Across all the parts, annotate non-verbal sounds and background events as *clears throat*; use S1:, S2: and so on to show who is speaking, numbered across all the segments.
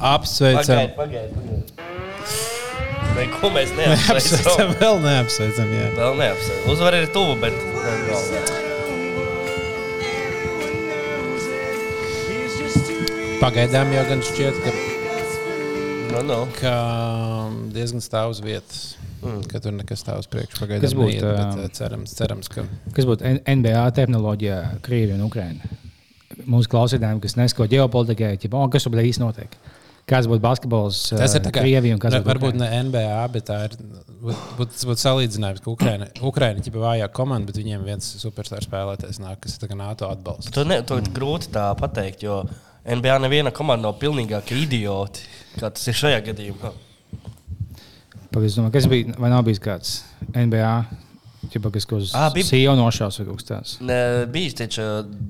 S1: Apsveicam.
S2: Pagaid, pagaid, pagaid. Vai, ko mēs neapsveicam?
S1: Apsveicam, vēl neapsveicam. Jā.
S2: Vēl neapsveicam. Uzvar ir tuvu, bet vēl.
S1: Pagaidām jau gan šķiet, ka,
S2: No, no.
S1: ka diezgan stāv uz vietas. Mm. Ka tur nekas stāv uz priekšu.
S3: Kas
S1: Pagaidām
S3: būtu,
S1: neiet, bet
S3: ā,
S1: eh, cerams, cerams, ka.
S3: Kas būtu NBA terminoloģija, Krievija un Ukraina? Mūsu klausītājiem, kas nesko ģeopolitikai, jau oh, kas tur īsti notiek? Kāds būtu basketbols
S1: Tas ir kā
S3: Krievija un kas būtu
S1: varbūt ne NBA, bet tā ir. būt- būt- Tas būtu salīdzinājums, ka Ukraina, Ukraina ir vājā komanda, bet viņiem viens superstarp spēlētājs nāk, kas ir NATO atbalsts.
S2: To, ne, to mm. grūti tā pateikt, jo NBA neviena komanda nav pilnīgāka idioti, kā tas ir šajā gadījumā.
S3: Pagaid, es domāju, kas bija, vai nav bijis kāds NBA, ķipa, kas kaut
S2: Ā,
S3: kas
S2: bija-
S3: CEO nošās vai kaut kas tāds?
S2: Ne, Bija taču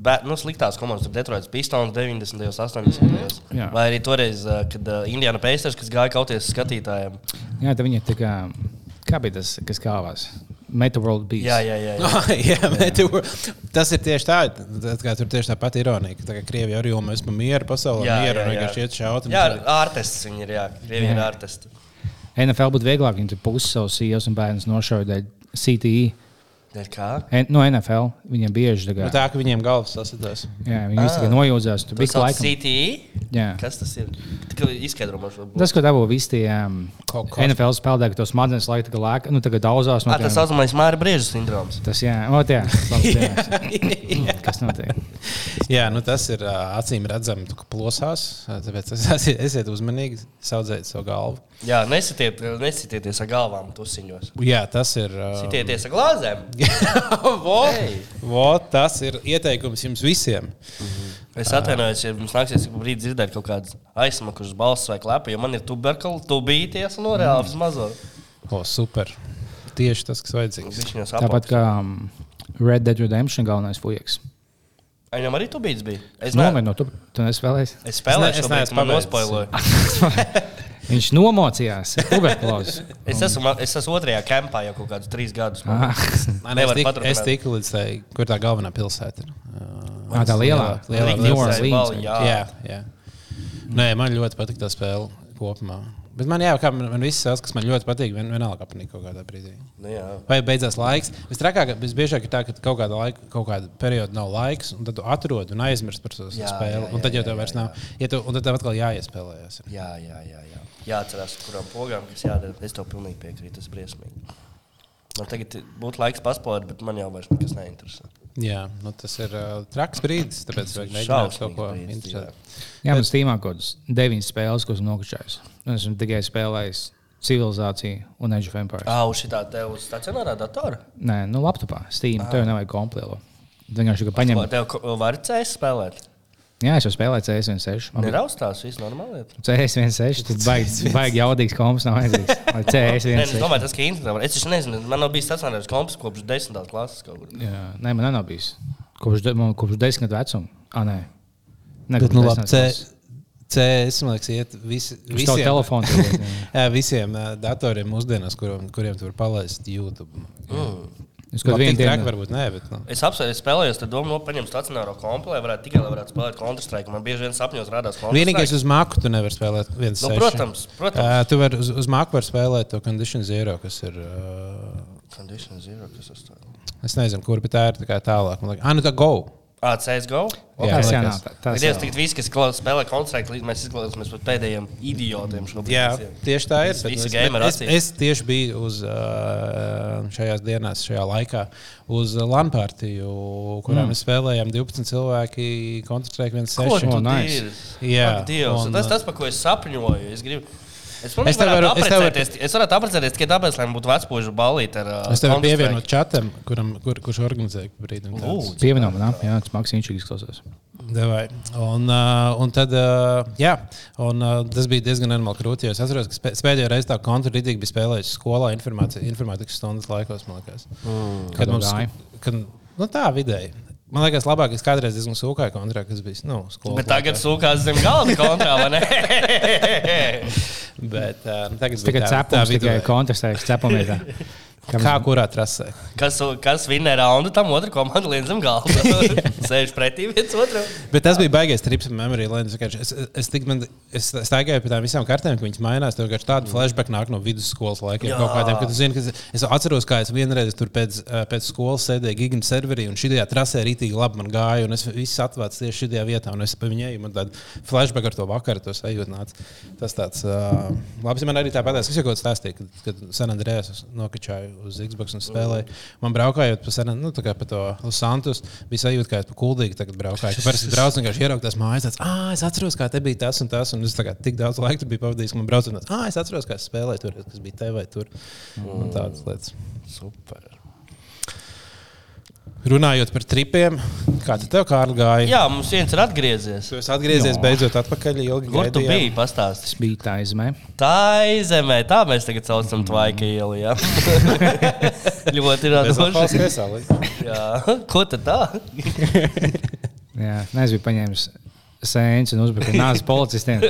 S2: bē- nu, sliktās komandas, tur Detroitas Pistons 90. un 80.
S3: Jā.
S2: Vai arī toreiz, kad ā, Indiana Pacers, kas gāja kauties skatītājiem.
S3: Jā, tad viņi ir tā kā, kā bija tas, kas kāvās? Meta World Beast.
S2: Jā, jā, jā. jā. *laughs*
S1: jā, bet tu- tas ir tieši tā, kā tur tieši tā pati ironija, ka tā kā Krievija arī jau mēs esam miera pasaulē,
S2: Jā,
S1: miera
S2: jā,
S1: un
S2: jā.
S1: vienkārši iet šaut.
S2: Jā, ārtests viņi ir. Jā, Krievija ir
S3: Jā.
S2: ārtests.
S3: NFL būtu vieglāk, ja viņi tur pusi savus sievas un bērnus nošauja dēļ CTE.
S2: Dēļ Kā?
S3: N- No NFL viņiem bieži kā,
S1: Nu, tā, ka viņiem galvas sasitās.
S3: jā, viņi visi tikai nojūdzās. Tur bija laikam. Jā.
S2: E? Kas tas ir? Tikai izskaidro man šo
S3: Tas, ko dabū visi tie um,
S1: Kaut kas.
S3: NFL spēlētāji, ka tos smadzenes laika kā lēka, nu tagad daudzās no
S2: Ah, tas saucamais māra brieža sindroms.
S3: Tas, jā, ot, jā, *laughs* labs piemērs. *laughs* kas notiek?
S1: Jā, nu tas ir ā, acīm redzami, ka plosās. Tāpēc es- *laughs* esiet, esiet uzmanīgi, saudzējiet savu galvu.
S2: Jā, nesitiet, nesitieties ar galvām tusiņos.
S1: Jā, tas ir. ā,
S2: Sitieties ar glāzēm. *laughs*
S1: vo, vo, tas ir ieteikums jums visiem.
S2: Es atvainojos, ja jums nāksies brīdi dzirdēt kaut kādas aizsmakušas balss vai klepa, jo man ir tuberkulis, tubīties un reāli vismazo.
S1: O, super. Tieši tas, kas vajadzīgs.
S3: Tāpat kā um, Red Dead Redemption galvenais fujaks.
S2: Viņam arī tubīts bija. Es,
S3: Nomēr
S2: ne,
S3: no tu, tu nespēlēji.
S2: es spēlēju,
S1: Es ne- es
S2: šo
S1: neesmu
S2: nospoiloju. *laughs*
S3: Viņš nomocījās.
S2: Es esmu, es esmu otrajā kampā jau kaut kādus trīs gadus.
S3: Ah.
S1: Man
S2: Nevar
S1: es, tik,
S2: paturpināt.
S1: es tiku līdz tai, kur tā galvenā pilsēta ir.
S3: Ah, tā lielā,
S1: lielā,
S3: lielā
S2: Lielā
S3: Orleans.
S2: vēl, jā.
S1: Jā, jā. Nē, man ļoti patīk tā spēle kopumā. Bet man, jā, kā man, man viss tas, kas man ļoti patīk, vien, vienalga patīk kaut kādā brīdī.
S2: Nu, jā.
S1: Vai beidzās laiks? Visstrakāk, visbiežāk ir tā, ka kaut kāda, laika, kaut kāda perioda nav laiks, un tad tu atrod un aizmirsti par to
S2: Jā,
S1: spēli.
S2: jā,
S1: un tad
S2: jā,
S1: jau tev
S2: jā,
S1: vairs
S2: jā,
S1: nav. Ja tu, un tad tev atkal jāiespēlējas.
S2: Jā, jā, jā, jā. Jāatcerās, kurām pogām kas jādara. Es tev pilnīgi piekrītu. Tas ir briesmīgi. Man tagad būtu laiks paspēlēt, bet man jau vairs nekas neinteresē.
S1: Jā, nu, tas ir uh, traks brīdis, tāpēc vajag mēģināt kaut ko interesantu.
S3: Jā, man stīmā kaut kādas deviņas spēles, ko esmu nokačājis. Un Esmu tikai spēlējis civilizāciju un Age of Empires.
S2: Ah, uz šitā te uz stacionārā datora?
S3: Nē, nu, laptopā. Steam. Tev nevajag komplēlo. Vienkārši, ka paņem.
S2: Vai tev var CS spēlēt?
S3: Jā, es jau spēlēju CS16. Man bija
S2: Neraustās, viss normāli. iet.
S3: CS16. Tur baigi, baigi jaudīgs komps nav vajadzīgs. Vai
S2: Nē, es
S3: CS16.
S2: domāju, tas ir interesanti. Es nezinu, man nav bijis stacionārs komps kopš 10. klases kaut kur.
S3: Jā, nē, man nav bijis. Kopš, man, kopš desmit gadu vecuma. Ah, nē. nē
S1: Bet, nu, labi,
S3: desmit
S1: C,
S3: klases.
S1: CS, man liekas, iet
S3: tavu
S1: visiem,
S3: tur *laughs* jā,
S1: visiem datoriem mūsdienās, kuriem, kuriem tu vari palaist YouTube.
S2: Mm.
S3: Es kaut
S1: traki
S3: dienu.
S1: varbūt nē, bet. Nu.
S2: Es apsvēru, spēlējos, tad domāju, no paņemt stacionāro kompu, lai varētu tikai lai varētu spēlēt Counter-Strike. Man bieži vien sapņos rādās Counter-Strike.
S1: Vienīgais uz māku tu nevari spēlēt viens.
S2: Nu,
S1: seši.
S2: protams, protams.
S1: Uh, tu vari uz, uz māku var spēlēt to Condition Zero, kas ir. Uh,
S2: Condition zero, kas tas ir?
S1: es nezinu, kur, bet tā ir tā kā tālāk. Man liekas, ah, nu tā go!
S2: Ah, CSGO?
S1: Jā,
S3: Tas Tas
S2: Dievs,
S3: jā.
S2: tagad visi, kas klau- spēlē Counter-Strike, līdz mēs izklausāmies par pēdējiem idiotiem šobrīd.
S1: Jā, tieši tā ir. Bet
S2: visi
S1: es-
S2: gameri
S1: es, es tieši biju uz šajās dienās, šajā laikā, uz Lanpārtiju, kurā mm. mēs spēlējām 12 cilvēki, Counter-Strike 1.6.
S2: Ko tu
S3: Oh, nice.
S1: Jā,
S2: Ak, Dievs,
S1: un
S2: tas tas, par ko es sapņoju. Es gribu. Es,
S1: Es
S2: es,
S1: tev varu- es tev varu-
S2: aprecēties, es varētu aprecēties tikai tāpēc, lai man būtu vecpuļu balīti ar uh,
S1: Es tev
S2: Counter-Strike.
S1: pievienoju čatam, kuram, kur, kurš organizēja brīdi.
S3: Pievienot man, jā, tas Maksim Inčīgs klausās.
S1: Devai. Un, uh, un tad, uh, jā, un, uh, tas bija diezgan jo Es atceros, ka spē- pēdējo reizi tā kontrarītīgi bija spēlējis skolā informācija- informātikas stundas laikos.
S2: Mm.
S1: Kad mums
S3: gāja?
S1: kad, nu, tā vidēji. Man liekas, labāk, es kādreiz diezgan sūkāju kontrā, kas bija nu, skolā.
S2: Bet tagad sūkās zem galda kontrā, vai ne? *laughs* *laughs*
S1: Bet, uh, tagad
S3: Tas tikai cepums, tikai
S1: viduvē.
S3: kontrastēks cepamies. *laughs*
S1: Kā kurā trasē?
S2: kas, kas vinnē raundu, tam otra komanda lien zem galda. *laughs* *laughs* sēž pretī viens otram.
S1: Bet tas bija baigais trips ar memory lane. Es, es, es, tik, man, es staigāju pie tām visām kartēm, ka viņas mainās. Tur vienkārši tāda flashback nāk no vidusskolas laikiem. Kādiem, kad tu zini, ka es, atceros, kā es vienreiz tur pēc, eh, pēc skolas sēdēju Gigantu serverī, un šī trasē rītīgi labi man gāja, un es viss atvācu tieši šajā vietā, un es pa viņu eju. Man tāda flashback ar to vakaru, to sajūtu nāca. Tas tāds uh, labs. Man arī tāpat, es jau kaut ko stāstīju, kad, kad San Andrejas nokačāju uz Xbox un spēlēju. Man braukājot pa, San, nu, pa to Los Santos, bija sajūta, ka es pa kuldīgi tagad braukāju. Ka parasti braucu vienkārši ieraugt tās mājas, tāds, ah, es atceros, kā te bija tas un tas, un es kā tik daudz laika biju pavadījis, ka man tāds, ah, es atceros, kā es spēlēju tur, kas bija te vai tur. Un tādas lietas.
S2: Super.
S1: Runājot par tripiem, kā tu tev, Kārl, gāja?
S2: Jā, mums viens ir atgriezies.
S1: Tu esi atgriezies
S3: Jā.
S1: beidzot atpakaļ.
S2: Kur tu
S1: gaidījām.
S2: biji? Pastāsti.
S3: Tas bija tā izmē.
S2: Tā ir zemē, tā mēs tagad saucam tvaika ielu. Jā, *laughs* ļoti radoši. Jā, ko tad tā? *laughs*
S3: Jā, es biju paņēmis sēnes un uzbruku nāzi policistiem.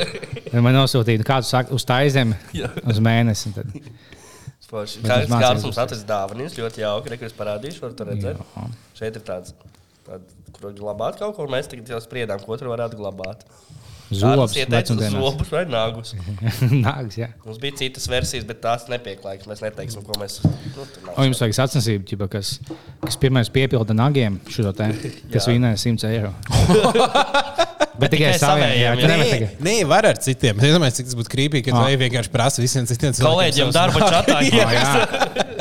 S3: Man nosūtīja, kādu saka, uz taizemi
S2: Jā.
S3: uz mēnesi. Tad,
S2: Forši. Kā
S3: tas
S2: kāds mums atradis dāvanas, ļoti jauki. Rekur es parādīšu, var to redzēt.
S3: Jā.
S2: Šeit ir tāds, tād, kur glabāt kaut ko, un mēs tagad jau spriedām, ko tur varētu glabāt.
S3: Vecumdienās.
S2: zobus vai nāgus. *laughs*
S3: Nāks, jā.
S2: Mums bija citas versijas, bet tās nepieklājīgas. Mēs neteiksim, ko mēs. Nu,
S3: O, jums vajag sacensību, ķipa, kas, kas pirmais piepilda nagiem šo te, kas vinēja 100 eiro. *laughs* Bet tikai
S2: Tikai
S3: saviem,
S1: Nē, nē, var ar citiem. Es domāju, cik tas būtu krīpīgi, ka tu
S3: Ah.
S1: vienkārši prasa visiem citiem
S2: Kolēģiem darba čatā. *laughs*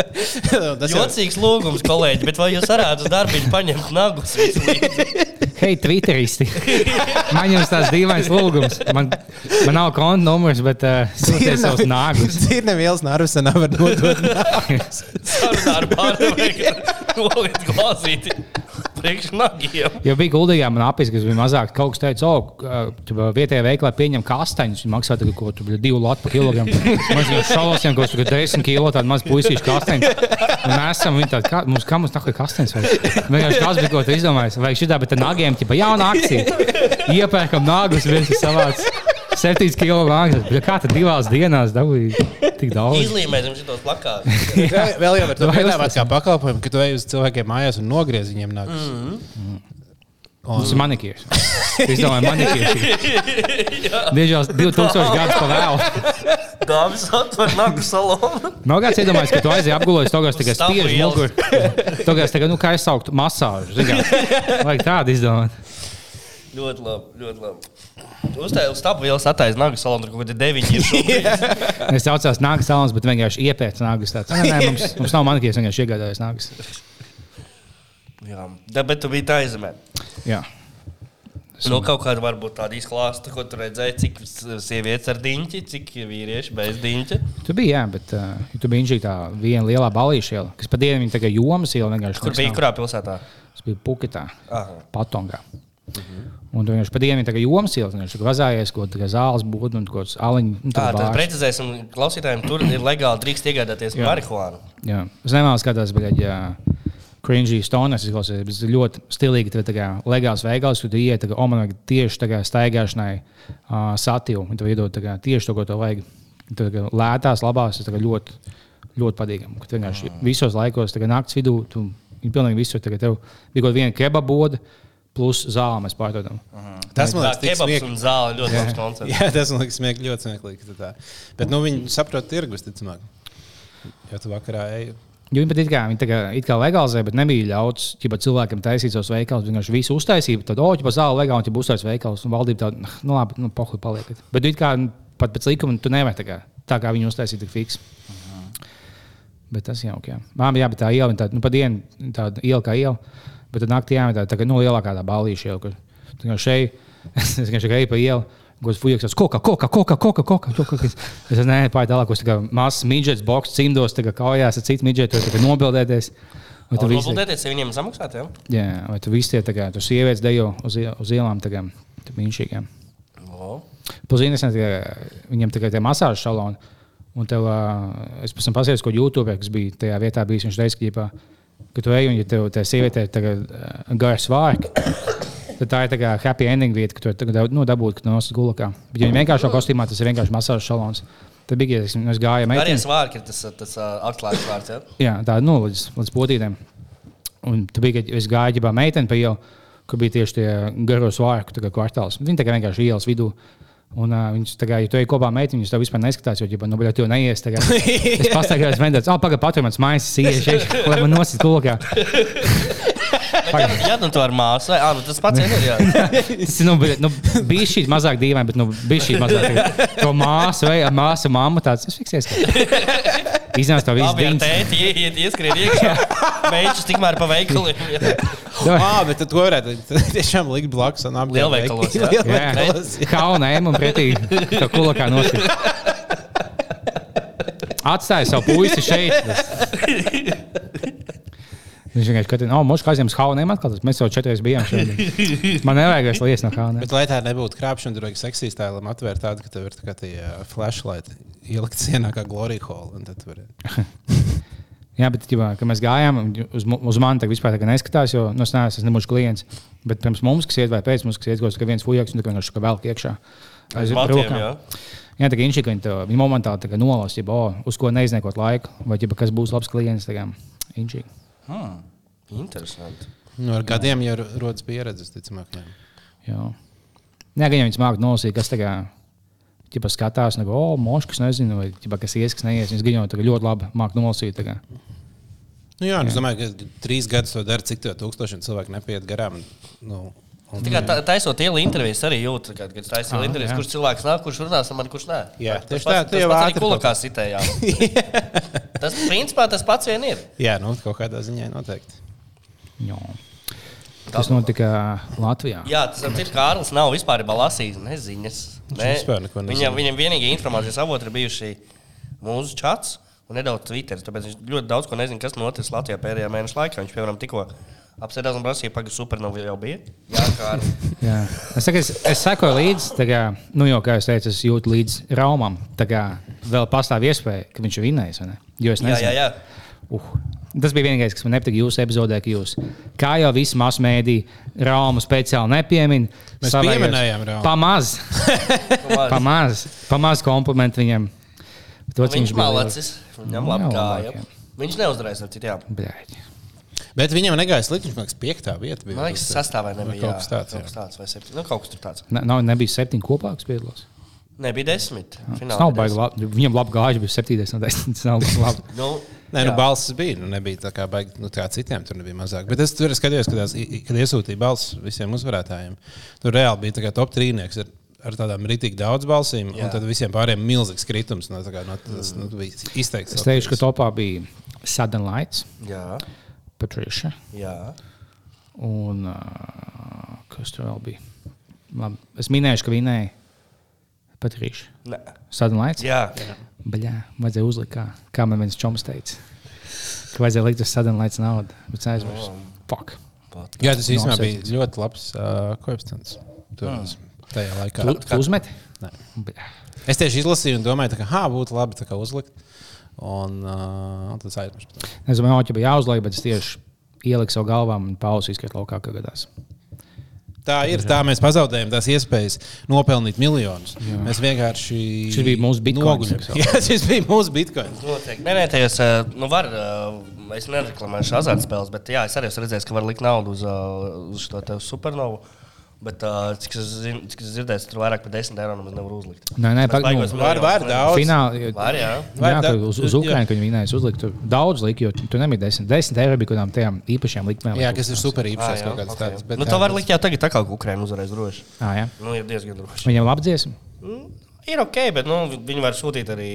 S1: Tas jau
S2: Jocīgs lūgums, kolēģi, bet vai jūs varētu uz darbu paņemt nagus?
S3: Hei, Twitteristi! *laughs* Man jums tāds dīvains lūgums. Man, man nav konta numurs, bet uh, sūtiet savus nāgus.
S1: Ir nevienas nervus, nevar nodot. *laughs*
S2: Sarunā ar pārdevēju, noliet *laughs* glāzīti priekš nagiem.
S3: Jo bija guldījā man apis, kas bija mazāk. Kaut kas teica, o, vietējā veiklā pieņem kastaņus. Viņi maksā tagad kaut ko divu latu par kilogramu. Mēs jau šausmām, ka tur ir 10 kilo tādu mazu puisīšu kastaņu. Un mēs esam viņi tādi, kā mums, kā mums tā kā kastaņas vajag. Vienkārši kas bija ko tu izdomājis. Vajag šitā, bet nagiem, tipa jauna akcija. Iepērkam nagus, viens ir savāds. 7 kilo. Bet Kā tad divās dienās dabūja tik daudz?
S2: Izlīmēsim šitos plakātus. *laughs*
S1: Vēl jau
S3: Vai
S1: piedāvāt kā pakalpojumu, ka tu ej uz cilvēkiem mājās un nogriez viņiem nākus.
S3: Tas ir manikīrs. Es domāju, manikīrs. Dižās 2000 gadus pa vēlu.
S2: Dāmas atver nagu salonu.
S3: Nav kāds iedomājies, ka tu aizjūji apgulējis, to, kas tikai spiež muguru. To, kas tagad, nu, kā es sauktu, masāžu. *laughs* Vajag tādu izdomāt.
S2: Ļoti labi, ļoti labi. Uztaisīt uz stabu vielas attaisnot nagu salonu, tur kaut kādi deviņi.
S3: Es saucos nāgas salons, bet vienkārši iepēc nāgas. Tāds. Nē, nē, mums, mums nav manikīrs, vienkārši iegādājos nāgas.
S2: Jā, Da, bet tu biji tā izmē.
S3: Jā.
S2: Nu, kaut kāda varbūt tāda izklāsta, ko tu redzēji, cik sievietes ar diņķi, cik vīrieši bez diņķa.
S3: Tu biji, jā, bet uh, tu biji inžīgi tā viena lielā balīša iela, kas pat dienu viņa tagad jomas iela vienkārši.
S2: Kur bija, kurā pilsētā?
S3: Tas bija Puketā,
S2: Aha.
S3: Patongā. Un tu vienkārši pa dienu tagad jomas iela, viņš tur vazājies, ko zāles būtu un ko aliņu.
S2: Tā, tad precizēsim klausītājiem, tur ir legāli drīkst iegādāties
S3: Jā.
S2: marihuānu.
S3: Jā. Es nemanāšu, ka tas bija cringy stoners, izklausās, bet ir ļoti stilīgi. Tev ir legāls veikals, kur man vajag tieši tā kā staigāšanai uh, satīvu. Tev iedod kā tieši to, ko tev vajag. Tā kā lētās, labās, tas ļoti, ļoti patīkami. Vienkārši visos laikos, kā naktas vidū, tu ir pilnīgi visur. Tev bija kaut viena kebaba boda plus zāle mēs pārdodam.
S1: Tas man
S2: Tā
S1: liekas, smieklīgi.
S2: un zāle ļoti labs koncepts. *laughs*
S1: Jā, tas man liekas smieklīgi, ļoti smieklīgi. tā. Bet nu, viņi saprot tirgus, ticamāk. Ja tu vakarā ej,
S3: Jo viņi pat it kā, viņi tā kā, it kā legalizē, bet nebija ļauts ķipa, cilvēkiem taisīt savus veikalus. Viņi vienkārši visu uztaisīja. Tad, oh, ja zāle legāli, ja būs tāds veikals, un valdība tāda, nu, labi, nu, pohuļ paliekat. Bet it kā pat pēc likuma tu nevari tā kā, tā kā viņi uztaisīja, tik fiks. Bet tas jau ok. Man bija jābūt tā iela, tāda, nu, pa dienu tāda iela kā iela, bet tad naktī jāmet tāda, tā kā, nu, lielākā tā balīša iela, kur tā kā šeit, *laughs* es vienkārši gāju pa ielu. Es fujies, koka, koka, koka, koka, koka. koka. Es nezinu, pāri tālāk, kas ir mazs midžets, boks, cimdos, tā kā kājās ar citu midžetu, tā kā nobildēties. Un tu visi-
S2: Nobildēties, ja viņiem samaksāt, jā?
S3: Jā, vai tu visi tie tā kā, tu sievietes dejo uz, uz ielām, tā kā, tā mīnšīgiem. Ka viņam tikai tie masāžu saloni. Un tev, es pēc tam pasēju, ko YouTube, kas bija tajā vietā, bijis viņš teica, ka, ģipā, ka tu ej un ja tev tā sieviete ir ā, gars vārki. Tad tā ir tā kā happy ending vieta, ka tu tagad nu, dabūji, ka tu nosi gulakā. Bet, ja viņi vienkārši kostīmā, tas ir vienkārši masāžu salons. Tad bija, ja es gāju
S2: Arī
S3: meiteni.
S2: svārki ir tas, tas uh, atklāts vārds, jā?
S3: Jā, tā nu, līdz, līdz potītēm. Un tur bija, ka es gāju ģībā meiteni pa ielu, kur bija tieši tie garo svārku kvartāls. Viņi tā kā vienkārši ielas vidū. Un uh, viņš tā kā, ja tu ej kopā ar meiteni, viņš tev vispār neskatās, jo, ja nu, jau neies. tā kā. Es oh, pagaidi, patur mans mājas, sieviete, lai man nosit kulkā.
S2: Jā, nu tu ar māsu. Ah, nu tas pats ir. Jā. *laughs*
S3: Tas nu, nu, bija šī mazāk dīvaini, bet nu, bija šī mazāk. tā kā To māsu vai māsu mammu tāds - es fiksēju. Iznāca to visu dienas.
S2: tēti ieiet, ieskrien iekšā. Mēģinājums tikmēr pa veikaliem. jā.
S1: Ah, bet tu varētu tiešām likt blakus un apgādāt.
S2: Lielveikalos, jā.
S1: Lielveikalos, jā.
S3: Kaunēm un pretī to kulakā nosit. Atstāja savu puisi šeit. Viņš vienkārši skatījās, no mūža kaziem haunēm atkal. tas Mēs jau četreiz bijām šeit. Man nevajag vairs lies no haunēm.
S1: Bet, lai tā nebūtu krāpšana, tur vajag seksīs tēlam atvērt tādu, ka tev ir tā tie uh, flashlight ielikt sienā kā Glory Hall. un tad tu vari- *laughs*
S3: Jā, bet, ģibā, kad mēs gājām, uz, uz mani tā vispār tā neskatās, jo nu, es neesmu nemūžs klients. Bet pirms mums, kas iet vai pēc mums, kas iet, kaut viens fujaks, un tā kā vienkārši kā velk iekšā. Aiz rokām.
S2: jā.
S3: Jā, tā kā viņš viņa, viņa momentāli tā kā nolas, ja oh, uz ko neizniekot laiku, vai ģiba, kas būs labs klients. tā kā Inčīgi.
S2: Hmm. Interesanti.
S1: Nu, ar gadiem jau rodas pieredze, ticamāk. Jā.
S3: Jā, Nē, gan jau viņas māca nolasīt, kas tagad ķipa, skatās, un go, oh, moškas nezinu, vai ķipa, kas ies, kas neies. Viņas gan jau tagad ļoti labi māca nolasīt. kā.
S1: Nu, jā, nu, es domāju, ka trīs gadus to dara, cik to tūkstošiem cilvēku nepiet garām. Nu, un,
S2: Tikai tā, taisot ielu intervijas, arī jūtu, kad, kad taisot
S3: Ah,
S2: ielu intervijas, kurš cilvēks nāk, kurš runās ar mani, kurš nē.
S1: Jā,
S2: tas pats-
S1: tā, tu
S2: tas pats
S1: ātri
S2: kulakā sitējām. *laughs* Tas principā tas pats vien ir.
S1: jā, nu, kaut kādā ziņā noteikti.
S3: Jā. Tas notika Latvijā.
S2: Jā, tas ir Kārlis. Nav vispār lasījis neziņas. Ne.
S1: neko nezina.
S2: Viņam, viņam vienīgā informācijas avoti ir bijuši mūsu čats un nedaudz Twitter. Tāpēc viņš ļoti daudz ko nezina, kas noticis Latvijā pēdējā mēneša laikā. Viņš, piemēram, tikko apsēdās un prasīja, pagaidi, supernova jau bija. Jā, Kārlis. *laughs*
S3: Jā. Es, saku, es, es sekoju līdzi, kā, nu, jau, kā es teicu, es jūtu līdzi Raumam. Tā kā vēl pastāv iespēja, ka viņš ir vinnējis. vai ne? Jo es
S2: Jā,
S3: nezinu.
S2: jā, jā.
S3: Uh. Tas bija vienīgais, kas man nepatika jūsu epizodē, ka jūs, kā jau visi masu mēdī, Raumu speciāli nepiemin.
S1: Mēs
S3: savējos-
S1: pieminējām Raumu.
S3: Pamaz, pamaz, pamaz komplimentu viņam. To,
S2: Viņš
S3: bija
S2: malacis. Viņam
S3: jā, labāk,
S2: Viņš neuzdarēja ar citiem.
S3: Bļaļ.
S1: Bet viņam negāja slikti. Viņš liekas, piektā vieta bija.
S2: Man liekas, sastāvā nebija.
S1: kaut kas tāds,
S2: jā, kaut kas tāds vai septiņi. Nu, kaut kas tur tāds.
S3: Ne, nav, nebija septiņi kopā, kas piedalās.
S2: Nebija desmit.
S3: Tas
S2: Finālā
S3: nav
S2: bija
S3: baigi. labi. Viņam labi gāja, bija 7. no 10. Tas nav labi. *laughs*
S2: Nu,
S1: Nē, nu,
S2: jā.
S1: balss bija. Nu, nebija tā kā, baigi, nu, tā kā citiem tur nebija mazāk. Bet es tur skatījos, kad, tās, kad iesūtīja balss visiem uzvarētājiem. Tur reāli bija tā kā top trīnieks ar, ar tādām rītīgi daudz balsīm.
S2: Jā.
S1: Un tad visiem pārējiem milzīgs kritums. No, tā kā, no, tas nu, bija izteikts.
S3: Es teikšu, ka topā bija Sudden Lights,
S2: Jā,
S3: Patricia
S2: jā.
S3: un uh, kas tur vēl bija. Labi, es minēšu, ka vinēja Patricia.
S2: Nē.
S3: Sudden Lights.
S2: Jā,
S3: Baļā, vajadzēja uzlikt, kā, kā man viens čoms teica. Ka vajadzēja likt uz Sudden Lights naudu, bet es aizmirsu. Fuck.
S1: Jā, tas īstenībā
S3: Nosacīts.
S1: bija ļoti labs uh, koeficients. Tur tajā laikā.
S3: Tu, tu uzmeti?
S1: Nē. Es tieši izlasīju un domāju, ka ha, būtu labi uzlikt. Un uh, tas aizmirst.
S3: Es domāju, ka bija jāuzliek, bet es tieši ieliku savu galvā un pausu izskatu laukā, kā gadās.
S1: Tā ir. Tā mēs pazaudējām tās iespējas nopelnīt miljonus. Jā. Mēs vienkārši.
S3: Šis bija mūsu sauc.
S1: Jā, šis bija mūsu bitkoins.
S2: noteikti. Nē, nē, tajos, ā, nu, var, es nereklamēšu azartspēles, bet jā, es arī esmu redzējis, ka var likt naudu uz, uz šo te supernovu. Bet, ā, cik es zinu- cik es dzirdēju, tur vairāk par 10 eiro nemaz nevar uzlikt.
S3: Nē, nē,
S2: baigos
S3: nu,
S1: Var, var daudz.
S3: Finālā,
S2: Var, jā.
S1: Vai
S3: jā,
S1: da-
S3: ka uz, uz
S1: jā.
S3: Ukraiņu viņi vinēja, uzlikt tur daudz likt, jo tur nebija 10. 10 eiro bija kaut kādām tajām īpašām likmēm.
S1: Jā, kas ir super
S2: jā,
S1: kaut tāds. bet
S2: Nu, to var likt jau tagad, tā kā Ukraiņa uzvarēs droši.
S3: Ah, jā.
S2: Nu, ir diezgan droši.
S3: Viņam labi dziesma.
S2: Ir ok, bet nu, viņi var sūtīt arī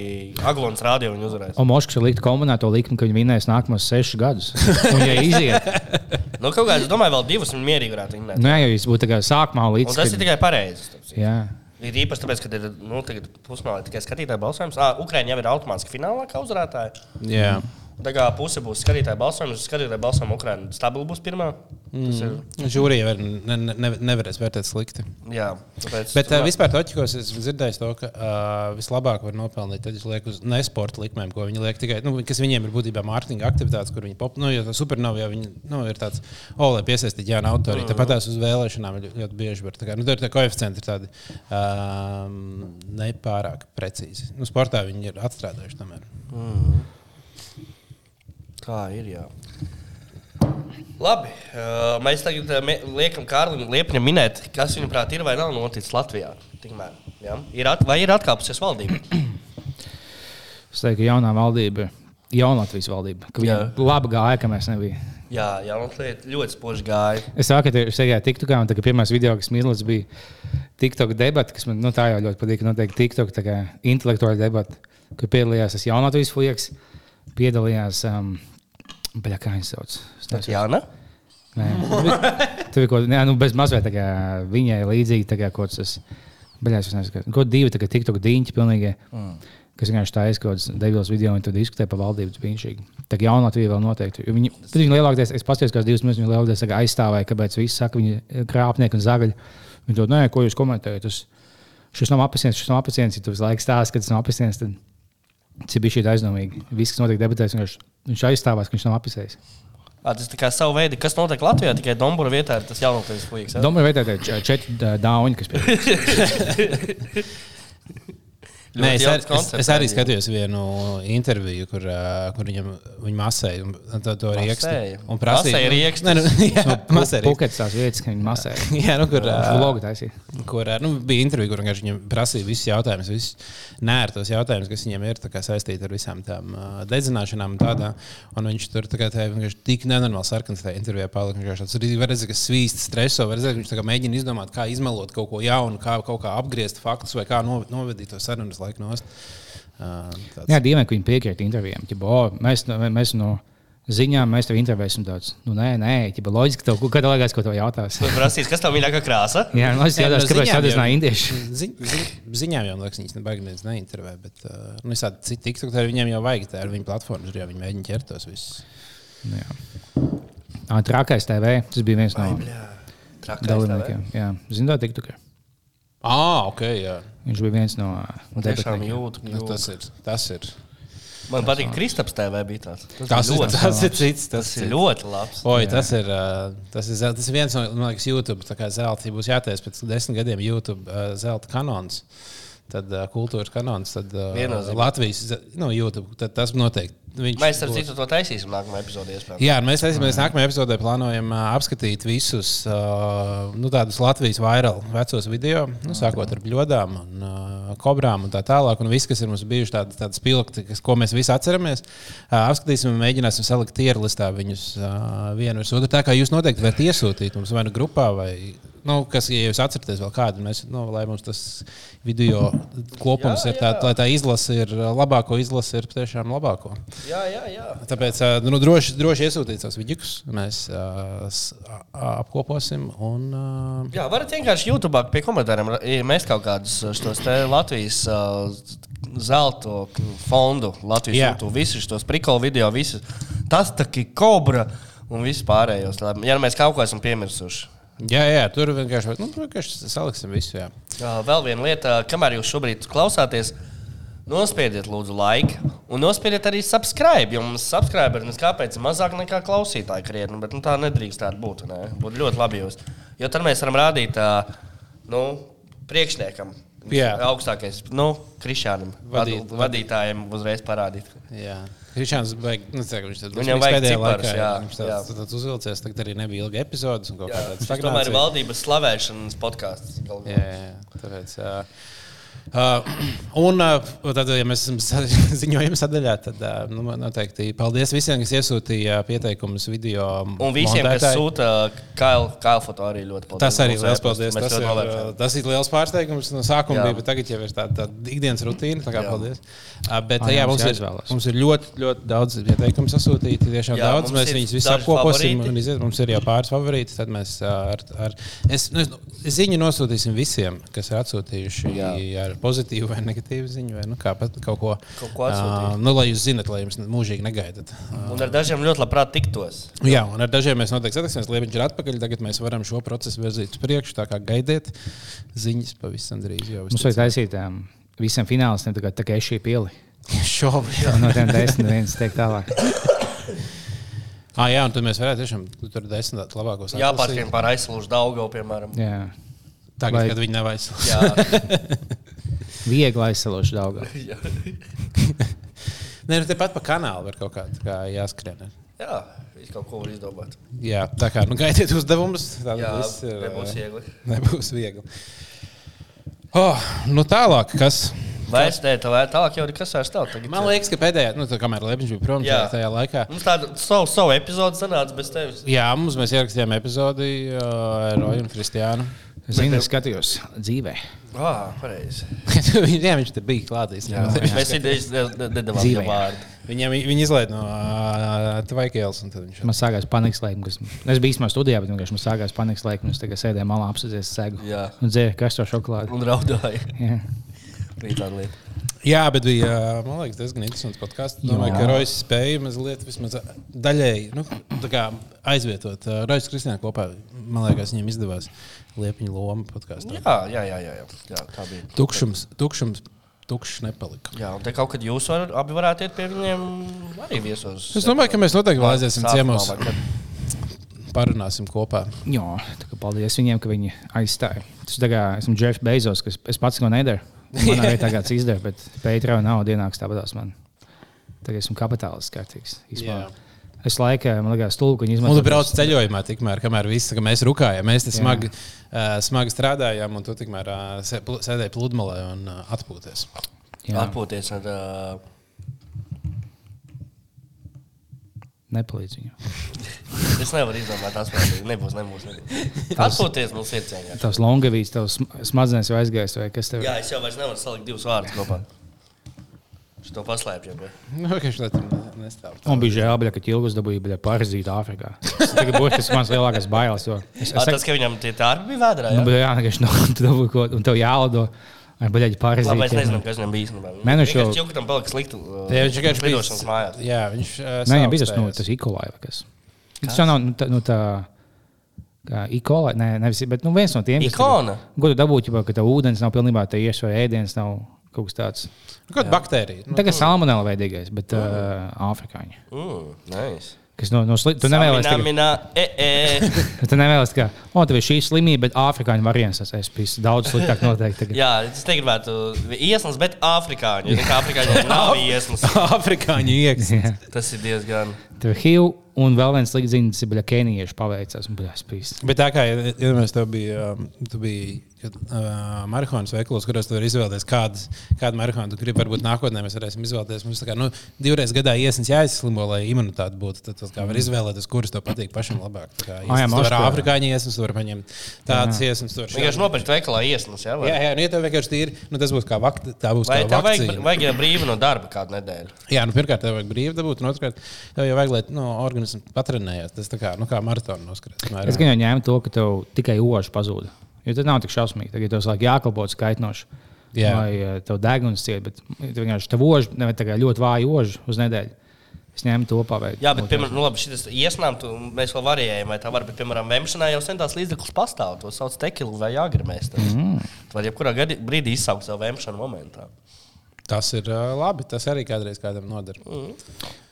S2: Aglons rādio, viņi uzvarēs.
S3: Un Moškas ir likt kombinēto likmi, ka viņi vinēs nākamos sešus gadus. Un, ja iziet, *laughs*
S2: Nu, kaut kā, es domāju, vēl divus viņi mierīgi varētu vinēt.
S3: nu, jā, jo jūs būtu tā kā sākumā
S2: Un
S3: līdz.
S2: tas ir tikai pareizi.
S3: Jā,
S2: Ir īpaši tāpēc, ka ir nu, tagad pusmālē tikai skatītāju balsojums. Ah, Ukraiņa jau ir automātiski finālā kā uzvarētāja.
S1: Jā.
S2: Tā kā puse būs skatītāju balsojums, skatītāju balsojumu Ukraiņa stabili būs pirmā. Tas ir,
S1: Žūrija var, ne, ne, nevarēs vērtēt slikti.
S2: jā, tāpēc.
S1: Bet uh, vispār toķikos es dzirdēju to, ka uh, vislabāk var nopelnīt, tad, ja liek uz nesporta likmēm, ko viņi liek tikai, nu, kas viņiem ir būtībā mārketinga aktivitātes, kur viņi pop, nu, jo tā supernova jau viņi, nu, ir tāds, o, lai piesaistītu jaunu autoriju. Tāpat tās uz vēlēšanām ļoti, ļoti bieži var, tā kā, nu, tur tie koeficienti ir tādi um, nepārāk precīzi. Nu, sportā viņi ir atstrādājuši tomēr.
S2: Tā ir. Jā. Labi, uh, mēs tagad uh, liekam Kārlim Liepņam minēt, kas viņaprāt ir vai nav noticis Latvijā. Tikmēr, ja? ir at, vai ir atkāpusies valdība? *clears throat*
S3: Es teiktu, ka jaunā valdība, jaunatvijas valdība, ka
S2: Jā.
S3: viņa labi gāja, ka mēs nebijām.
S2: Jā, jā un lieta ļoti spoži gāja.
S3: Es sāku ar tevi TikTokā, un tā, kā pirmais video, kas man izlaiž, bija TikTok debata, kas man nu, tā jau ļoti patīk. Noteikti TikTok tā kā intelektuāla debata, kur piedalījās tas jaunatvijas flieks, piedalījās, um, baļā, kā viņas sauc.
S2: Ne?
S3: Nē, *laughs* tur bija kaut kas, nu, bez mazliet tā kā viņai līdzīgi, tā kā kaut kas, baļās, es nezinu, kaut divi tā kā TikTok diņķi pilnīgi. Mm. Kas vienkārši taisa kaut kādas debijas video, un tur diskutē par valdības brīnišķīgi. Tā kā jaunatviega vēl noteikti. Viņi, tad viņi lielākoties, es paskatījos, kādas divas minūtes viņi lielākoties tā aizstāvēja, kāpēc visi saka, viņi ir krāpnieki un zagaļi. Viņi to, nē, ko jūs komentējat? Tas, šis nav apelsīns, šis nav apelsīns, ja tu visu laiku stāsti, ka tas nav apelsīns, tas bija šī aizdomīgi. Viss, kas notiek debatēs, viņš, viņš aizstāvās, ka viņš nav apelsīns.
S2: À, tas kā savu veidu, kas notiek Latvijā, tikai Dombura vietā ir tas jaunākais puisis. ja?
S3: Domāju, vai tā ir četri dā- dāņi, kas pie *laughs*
S1: Nē, es, ar, es, es arī skatījos vienu interviju, kur, uh, kur viņam viņa masēja un to, to.
S2: Masēja?
S1: Un prasīja,
S2: Masēja riekstu? *laughs*
S1: Nē, nu, jā, masēja.
S3: Puketas tās vietas, ka viņi masē. *laughs*
S1: Jā, nu, kur, ā, *laughs*
S3: Vlogu taisīja.
S1: kur ā, nu, bija intervija, kur vienkārši viņam prasīja visus jautājumus, visus nērtos jautājumus, kas viņam ir saistīti ar visām tām uh, dedzināšanām. un Tādā, un viņš tur tā kā tā, vienkārši tik nenormāli sarkans tajā intervijā palika. Viņš tāds var redzēt, ka svīst streso, redzēt, ka viņš tā kā mēģina izdomāt, kā izmelot kaut ko jaunu, kā kaut kā apgriezt faktus vai kā no- novedīt to sarunas laiku nost. Uh, tāds-
S3: Jā, dīvaini, ka viņi piekrīt intervijām. Ķipa, o, mēs, mēs no ziņām, mēs tev intervēsim daudz. Nu, nē, nē, ķipa, loģiski, tev laikā kaut ko jautās.
S2: Tu prasīs, kas tev mīļākā krāsa? *laughs*
S3: Jā, nu, es jautāju, kāpēc
S1: jau-
S3: nav indieši. *laughs*
S1: Zi, zi, ziņām jau liekas, viņas nebaigi neviens neintervē, bet uh, nu, visādi citi tiktoki viņiem jau vajag, tā ir viņa platforma, jau viņi mēģina ķert tos visus.
S3: Nu, jā. Trakais TV, tas bija viens no dalībniekiem. Jā, zināt, TikTokā.
S1: Ah, ok, jā.
S3: Viņš bija viens no
S2: jūtu,
S1: Nu, tas ir. Tas ir.
S2: Man patīk, ka Kristaps TV bija tāds. Tas,
S1: Tas, ir,
S2: ļoti,
S1: tas ir cits.
S2: tas
S1: Tas
S2: ir ļoti labs.
S1: Oi, tas, ir, uh, tas, ir, tas ir viens no man liekas, YouTube tā kā zelta. Ja būs jātaisa pēc desmit gadiem YouTube uh, zelta kanons, tad uh, kultūras kanons, tad uh,
S2: Viennozīmīgi.
S1: Latvijas nu, YouTube. Tad tas noteikti. Viņš
S2: Mēs ar citu to taisīsim nākamajā epizodē. iespējams.
S1: Jā, mēs mēs nākamajā epizodē plānojam uh, apskatīt visus uh, nu, tādus Latvijas vairāk vecos video, nu, sākot ar bļodām un uh, kobrām un tā tālāk. Un viss, kas ir mums bijuši tādi, tādi spilgti, kas, ko mēs visi atceramies, uh, apskatīsim un mēģināsim salikt tierlistā viņus uh, vienu uz otru. Tā kā jūs noteikti varat iesūtīt mums vai nu grupā vai. Nu, kas, ja jūs atceraties vēl kādu, mēs, nu, lai mums tas video kopums
S2: Jā,
S1: ir tāds, lai tā izlase ir uh, labāko, izlase ir tiešām labāko.
S2: Jā, jā, jā.
S1: Tāpēc nu, droši, droši iesūtīt savus vidus, mēs ā, apkoposim. Un, ā,
S2: Jā, varat vienkārši YouTube pie komentāriem iemest kaut kādus uh, šos Latvijas uh, zelta fondu, Latvijas
S1: Jā.
S2: YouTube, visus šos prikolu video, visus. Tas tā kā kobra un viss pārējos. Lai- Ja mēs kaut ko esam piemirsuši.
S1: Jā, jā, tur vienkārši, nu, vienkārši saliksim visu. Jā.
S2: Vēl viena lieta, kamēr jūs šobrīd klausāties, nospiediet, lūdzu, laiku. Un nospiediet arī subscribe. Jo mums subscriberi kāpēc mazāk nekā klausītāji krietni. Bet nu, tā nedrīkst tā būt. Ne? Būtu ļoti labi jūs. Jo tad mēs varam rādīt nu, priekšniekam.
S1: Jā.
S2: Augstākais, nu, krišānam,
S1: Vadīt,
S2: vadītājiem uzreiz parādīt.
S1: Jā. Krišāns beig, nu, cek, viņš tad
S2: Viņam vajag
S1: pēdējā
S2: ciparus,
S1: laikā,
S2: jā,
S1: Viņš tāds,
S2: jā.
S1: tāds, uzvilcies, tagad arī nebija ilga epizodes un kaut
S2: Jā,
S1: kā tāds
S2: tomēr ir valdības slavēšanas podkāsts.
S1: Jā, jā, jā. Tāpēc, uh, uh, un uh, tad, ja mēs esam sa- *laughs* ziņojuma sadaļā, tad uh, nu, noteikti paldies visiem, kas iesūtīja pieteikumus video.
S2: Un visiem, kas
S1: montētāji.
S2: sūta kailu foto, arī ļoti paldies.
S1: Tas arī liels paldies. Tas ir, uh, tas ir liels pārsteigums. No sākuma
S2: Jā.
S1: bija, bet tagad jau ir tāda tā ikdienas rutīna. Tā kā
S2: Jā.
S1: paldies. Uh, bet, jā,
S3: jā,
S1: mums,
S3: mums
S1: ir,
S3: jāizvēlas.
S1: mums ir ļoti, ļoti daudz pieteikumu sasūtīti. Tiešām
S2: Jā,
S1: daudz. Mēs viņus visus apkoposim. un iziet. Mums ir jau pāris favorīti. Tad mēs ar, ar es, nu, es ziņu nosūtīsim visiem, kas ir atsūtījuši
S2: Jā.
S1: ar pozitīvu vai negatīvu ziņu. Vai, nu, kā pat kaut ko,
S2: Kaut ko atsūtīt.
S1: uh, nu, lai jūs zinat, lai jums mūžīgi negaidat. Uh,
S2: Un ar dažiem ļoti labprāt tiktos.
S1: Jā, un ar dažiem mēs noteikti satiksimies. Liepiņš ir atpakaļ. Tagad mēs varam šo procesu virzīt uz priekšu. Tā kā gaidiet ziņas pavisam drīz. Jau
S3: Mums vajag taisīt um, visiem finālistiem, tā kā, tā kā es šī pili. *laughs*
S1: šobrīd.
S3: No tiem desmit viens tiek tālāk. *coughs*
S1: Ah, jā, un tad mēs varētu tiešām tur desmit labākos
S2: Jā, pārskrien pār aizslušu Daugavu, piemēram.
S3: Jā.
S1: Tagad,
S3: Vai-
S1: kad viņi nav aizsācis. *laughs*
S3: Viegli aizsaloši daudz. *laughs* *laughs*
S1: Nē, nu tepat pa kanālu var kaut kā tā kā jāskrien.
S2: jā, Viss kaut ko var izdomāt.
S1: Jā, tā kā nu, gaidiet uzdevumus. Tā
S2: Jā,
S1: viss ir,
S2: nebūs viegli. *laughs*
S1: Nebūs viegli. Oh, nu tālāk, kas.
S2: Vai es teicu, vai tālāk jau ir kas vairs tev tagad?
S1: Man liekas, ka pēdējā, nu, tā, kamēr Lepņš bija prom
S2: Jā.
S1: tajā laikā.
S2: Mums tāda savu, savu epizodu sanāca bez tevis.
S1: Jā, mums mēs ierakstījām epizodi uh, ar Roju un Kristiānu.
S3: Zini, es skatījos dzīvē.
S2: Ah, pareizi. *laughs*
S1: Jā, viņš bija klātīs.
S2: Mēs nedavām
S3: Dzīvē.
S2: jau vārdu.
S1: Viņam viņi izlaiž no uh, Tvaikēlas. un tad Viņš...
S3: Man sākās panikas laiks. Es biju īstenībā studijā, bet vienkārši man sākās panikas laiks. Es tikai sēdēju malā, apsēdies segu
S2: Jā.
S3: un dzēru kasto šokolādi.
S2: Un raudāja.
S3: Jā.
S1: Jā, bet bija uh, liekas, diezgan interesants podkāsts. Domāju,
S3: Jā.
S1: ka Rojas spēja mazliet vismaz daļēji nu, tā kā aizvietot uh, Rojas Kristiānu kopā. Man liekas, viņiem izdevās liepiņa loma podkāstā.
S2: Jā, jā, jā, jā, jā. jā tā bija.
S1: Tukšums, tukšums, tukšs nepalika.
S2: Jā, un te kaut kad jūs var, abi varētu iet pie viņiem arī viesos.
S1: Es domāju, ka mēs noteikti vēl aiziesim ciemos. Parunāsim kopā.
S3: Jā, tā kā paldies viņiem, ka viņi aizstāja. Tas kā esmu Jeffs Bezos, kas es pats to nedaru. Man arī tagad izdara, bet Pētera nav dienāks tāpatās man. Tagad esmu kapitālists kārtīgs. īstenībā.
S1: Jā.
S3: Es laikā, man liekas, stulbi, ka viņi
S1: Un
S3: izmanto.
S1: tu brauc ceļojumā, tikmēr, kamēr viss, ka mēs rukājām. Mēs te smagi, uh, smagi strādājām, un tu tikmēr uh, sēdēji pludmalē un uh, atpūties.
S3: Jā,
S2: Atpūties ar. Uh,
S3: nepalīdz viņam. *laughs*
S2: es nevaru izdomāt, tas nebūs. nebūs, nebūs. Atpūties mums ir cieņā.
S3: Tavs longavīs, tavs sm- smadzenes jau aizgājis, vai kas tev ir?
S2: Jā, es jau vairs nevaru salikt divus vārdus kopā. Es to paslēpju. bet-
S1: Nu, viņš tam nestāv.
S3: Man bija žēl, bļa, ka ķilgus dabūja bļa, parazītu Āfrikā. Tas būs tas mans lielākais bailes. jo Es, es, es,
S2: Tas, ka viņam tie tārpi bija vēdā.
S3: nu, bļa, jā, vienkārši, nu, *laughs* tu dabūji ko, un tev jālido. Vai bļaļ parazīti?
S2: Labi, es nezinu, kas viņam bija īstenībā.
S3: Nu
S2: Viņš jau tam palika sliktu. uh,
S1: Jā, viņš vienkārši bija.
S2: lidošanas mājās.
S1: Jā, viņš. Uh,
S3: Nē, viņam bija tas, nu, tas ikolai vai kas. Tas jau nav nu, tā, nu, tā kā ikolai, nē, nevis, bet nu, viens no tiem.
S2: Ikona?
S3: tagad- Ko tu dabūji, ja ka tev ūdens nav pilnībā te ies vai ēdiens nav kaut kas tāds.
S1: Nu, Kāda baktērija? Nu,
S3: Tagad salmonella veidīgais, bet uh, afrikāņi.
S2: Mm, nice.
S3: Kas no, no sli... Tu nevēlies tagad,
S2: minā, e, e. *laughs*
S3: tu nevēlies, ka, o, tev ir šī slimība, bet afrikāņu variants, tas es biju daudz sliktāk noteikti. Tagad.
S2: Jā, es negribētu iesnas, bet afrikāņi. Ja afrikāņi *laughs* nav iesnas.
S1: Afrikāņu iekšā.
S3: Jā.
S2: Tas ir diezgan.
S3: Tev ir HIV, un vēl viens slikts ziņas, ka kenijieši paveicās. un, es biju-
S1: Bet tā kā ja, ja mēs tev bija, um, tu biji uh, marihuānas veikalos, kuros tu vari izvēlēties, kādas, kādu marihuānu tu gribi. Varbūt nākotnē mēs varēsim izvēlēties. Mums kā nu, divreiz gadā iesnas jāizslimo, lai imunitāte būtu. Tad kā var izvēlēties, kuras tev patīk pašam labāk. Tā Kā,
S3: jā,
S1: iesnas, tu vari
S3: maškā.
S1: afrikāņu iesnas, tu vari paņemt tādas iesnas. tu vari šādas.
S2: Vienkārši nopirkt veikalā iesnas. Jā, vai?
S1: Jā, jā, nu, ja tev vienkārši tīri, nu, tas būs kā vakt, tā būs
S2: Vai
S1: kā
S2: tev vajag, vajag jau brīvi no darba kādu nedēļu?
S1: Jā, nu, pirmkārt, tev vajag brīvi dabūt, un otrkārt, tev jau vajag, lai no, organisms patrenējās. Tas tā kā, nu, kā maratona noskrāt.
S3: Es gan jau ņēmu to, ka tev tikai ožs pazuda. Jo tas nav tik šausmīgi. Tagad tev sāk jākalpo skaitnoši.
S1: Jā.
S3: Vai eh, tev deguns ciet, bet vienkārši tev tā kā ļoti vāji ožs uz nedēļu. Es ņēmu to paveikt.
S2: Jā, bet, piemēram, nu, labi, šis iesnām tu, mēs vēl varējām, vai tā var, bet, piemēram, vemšanā jau sen tās līdzeklis pastāv. To sauc tekilu vai agrimēs. Mm. Tu vari jebkurā gadi- brīdī izsaukt savu vemšanu momentā.
S1: Tas ir uh, labi. Tas arī kādreiz kādam noder.
S2: Mm.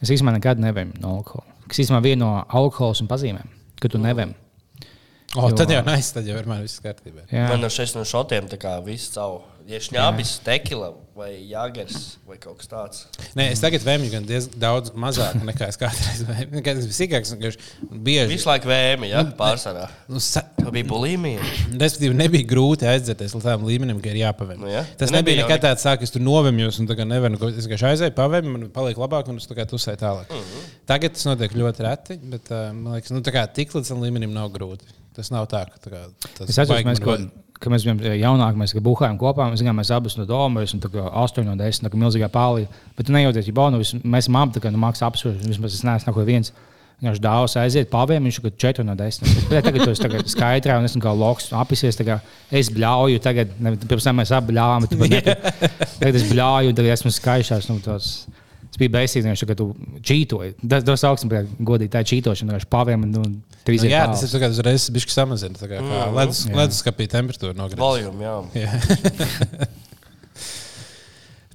S3: Es īstenībā nekad nevēmu no alkohola. Kas īstenībā viena no alkohola un pazīmēm, ka tu nevēm.
S1: O,
S3: Jo-
S1: tad jau nē, tad jau ir man viss kārtībā.
S3: Jā,
S2: Man no šeit no šotiem tā kā viss caur. Ja šņābis, tekila vai jāgars vai kaut kas tāds.
S1: Nē, es tagad vēmju gan diezgan daudz mazāk nekā es kādreiz vēmju. Tas bija sīkāks, un bieži.
S2: Visu laiku vēmi, ja pārsvarā.
S1: Nu, sa...
S2: Tā bija bulimija.
S1: Respektīvi, nebija grūti aizdzerties līdz tādam līmenim, ka ir jāpavēm.
S2: Nu, ja.
S1: Tas
S2: Tu
S1: nebija
S2: nebija
S1: nekad tāds, sāk, es tur novemjos, un tagad nevaru. ko- Es vienkārši aizēju, pavēmu, man paliek labāk, un es tā kā tusēju tālāk. Mm
S2: Mhm.
S1: -hmm. Tagad tas notiek ļoti reti, bet uh, man liekas, nu, tā kā tik līdz tam līmenim nav grūti. Tas nav tā, ka tā kā, tas
S3: Es atceros, mēs, ko, ka mēs bijām jaunāki, mēs buhājām kopā. Mēs zinām, mēs abas no domas, un tā kā 8 no 10, tā kā milzīgā pālī. Bet tu nejūties, ja baudu, mēs esam abi, tā kā nu, mākslinieks apsvērts, vismaz es neesmu neko viens. Viņš dāvās aiziet, paviem, viņš ir 4 no 10. Bet tagad tas ir skaidrā, un es kā loks apisies. Es bļauju, tagad, ne, pirms tam mēs abi bļāvām, bet tagad, *laughs* tagad es bļauju, un tagad esmu skaišās. Nu, tos, Tas bija beigas, ka tu čītoji. Tas bija augsts, bet godīgi tā ir čītošana. Viņš paviem, nu,
S1: jā, tas ir kā uzreiz bijis samazināts. Tā kā, kā
S2: Mhm.
S1: ledus, leduskapī temperatūra nogriezt.
S2: Volume, jā.
S1: Jā.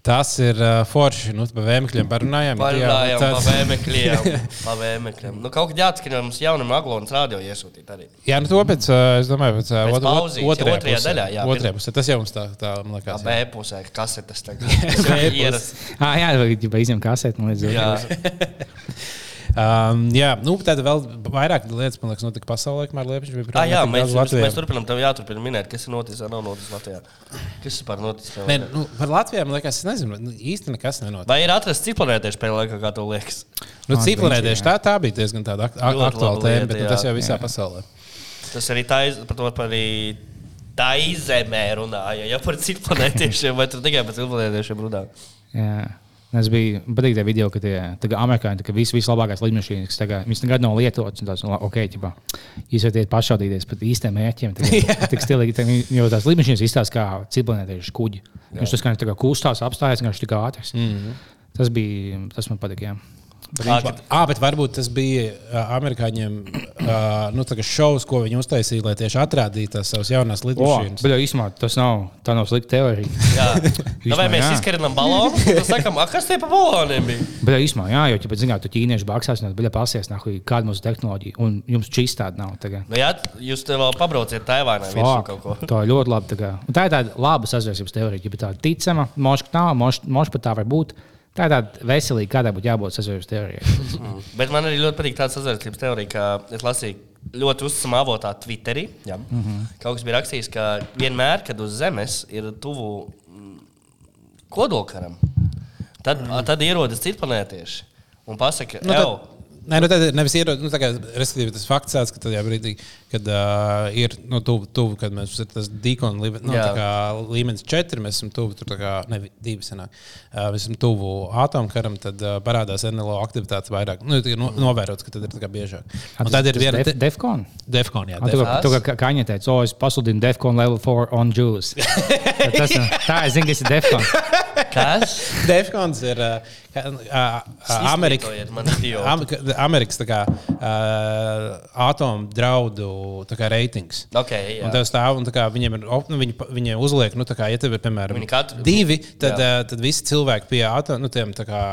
S1: Tas ir uh, forši. Nu, par vēmekļiem parunājām.
S2: Parunājām
S1: Jā,
S2: par vēmekļiem. *laughs* Pa vēmekļiem. Nu, kaut kad jāatskrien mums jaunam Aglonas radio iesūtīt arī.
S1: Jā, nu to pēc, uh, es domāju, pēc, uh,
S2: Pēc
S1: ot- ot-
S2: pauzītes,
S1: otrajā,
S2: otrajā
S1: pusē.
S2: daļā, jā,
S1: Otrajā pusē. Tas jau mums tā, tā man liekas.
S2: B
S1: jā.
S2: pusē, kas *laughs* ir tas tagad?
S1: B
S3: jā, vai jau izņem nu, līdz-
S2: Jā. *laughs*
S1: Um, jā, nu, tāda vēl vairāk lietas, man liekas, notika pasaulē, kamēr Liepiņš bija
S2: Ah, jā, mēs, mēs,
S1: Latvijā.
S2: mēs turpinām, tev jāturpina minēt, kas ir noticis vai nav noticis Latvijā. Kas vispār noticis?
S1: Nē, nu, par Latviju man liekas, es nezinu, nu, īsti nekas nenotiek.
S2: Vai ir atrasts ciplanētieši pēdējā laikā, kā tev liekas?
S1: Nu, Ciplanētieši tā, tā bija diezgan tāda ak aktuāla tēma,
S2: lieta,
S1: bet nu, tas jau visā
S3: Jā.
S1: pasaulē.
S2: Tas arī tā, par to par arī tā izemē runāja. Ja par ciplanētiešiem, vai tu tikai par ciplanētiešiem runā?
S3: Jā. Es biju patīk tie video, ka tie tagad amerikāņi, ka viss vislabākais lidmašīnas, kas tagad, viņas nekad nav lietotas, un tās, nu, ok, ķipā, jūs varat pašaudīties pat īstiem mērķiem. *laughs* Tik stilīgi, tagad, jo tās lidmašīnas izstāsta kā ciklonētieši kuģi. Viņš tas kā, tā kā kustās, apstājas, viņš tik ātrs. Mm -hmm. Tas bija, tas man patika, jā.
S2: Kad-
S1: Ah, bet varbūt tas bija amerikāņiem nu, tā šovs, ko viņi uztaisīja, lai tieši atrādītu tās savas jaunās lidmašīnas.
S3: bet jau īstenībā tas nav, tā nav slikta teorija. *laughs*
S2: Jā, *laughs* nu, vai mēs
S3: jā.
S2: izkarinām balonu? Tad sakām, ah, kas tie pa baloniem bija?
S3: Bet īstenībā, jā, jo, ja zināt, tu ķīnieši baksās, un tad pasies, nahuj, kāda mums tehnoloģija, un jums šī tāda nav. Tagad.
S2: Nu, jā, jūs te vēl pabrauciet Taivānā virsū kaut ko.
S3: Tā ir ļoti labi. Tā, tā ir tāda laba sazvērstības teorija. Ja tā ir ticama, moška nav, moška pat tā var būt. Tā ir tāda veselīga, kādai būtu jābūt sazvērstības teorijai. *laughs*
S2: Bet man arī ļoti patīk tāda sazvērstības teorija, ka es lasīju ļoti uzticamā avotā Twitterī. Jā. Mm -hmm. Kaut kas bija rakstījis, ka vienmēr, kad uz Zemes ir tuvu mm, kodolkaram, tad, mm. tad ierodas citplanētieši un pasaka,
S1: Nu,
S2: nu,
S1: tad, nē, nu, tad ir nevis ierodas, nu, tā kā, tas fakts tāds, ka tajā brīdī, kad uh, ir nu, tuvu, tuvu, kad mēs esam tas dīkona līmenis, nu, kā līmenis četri, mēs esam tuvu, tur tā kā, ne, divi senāk, uh, mēs esam tuvu atomkaram, tad uh, parādās NLO aktivitātes vairāk, nu, ir no, novērots, ka tad ir tā kā biežāk. Un tad ir viena
S3: def, Defcon.
S1: defkon, jā,
S3: Un Tu, tu, kā Kaņa teica, o, es pasludinu Defcon level 4 on Jews. *laughs* Tas, tā, es zinu, kas ir Defcon.
S2: kas?
S1: Defkons ir uh, ka- uh, Amerika. Ka- Amerikas kā, uh, atomu draudu reitings.
S2: Okay,
S1: Un
S2: jā.
S1: tev stāv, un tā kā viņiem ir, nu, viņi, viņiem uzliek, nu, kā, ja tev ir, piemēram,
S2: Viņi katru-
S1: divi, tad,
S2: Jā.
S1: tad visi cilvēki pie atomu, nu, tiem, kā,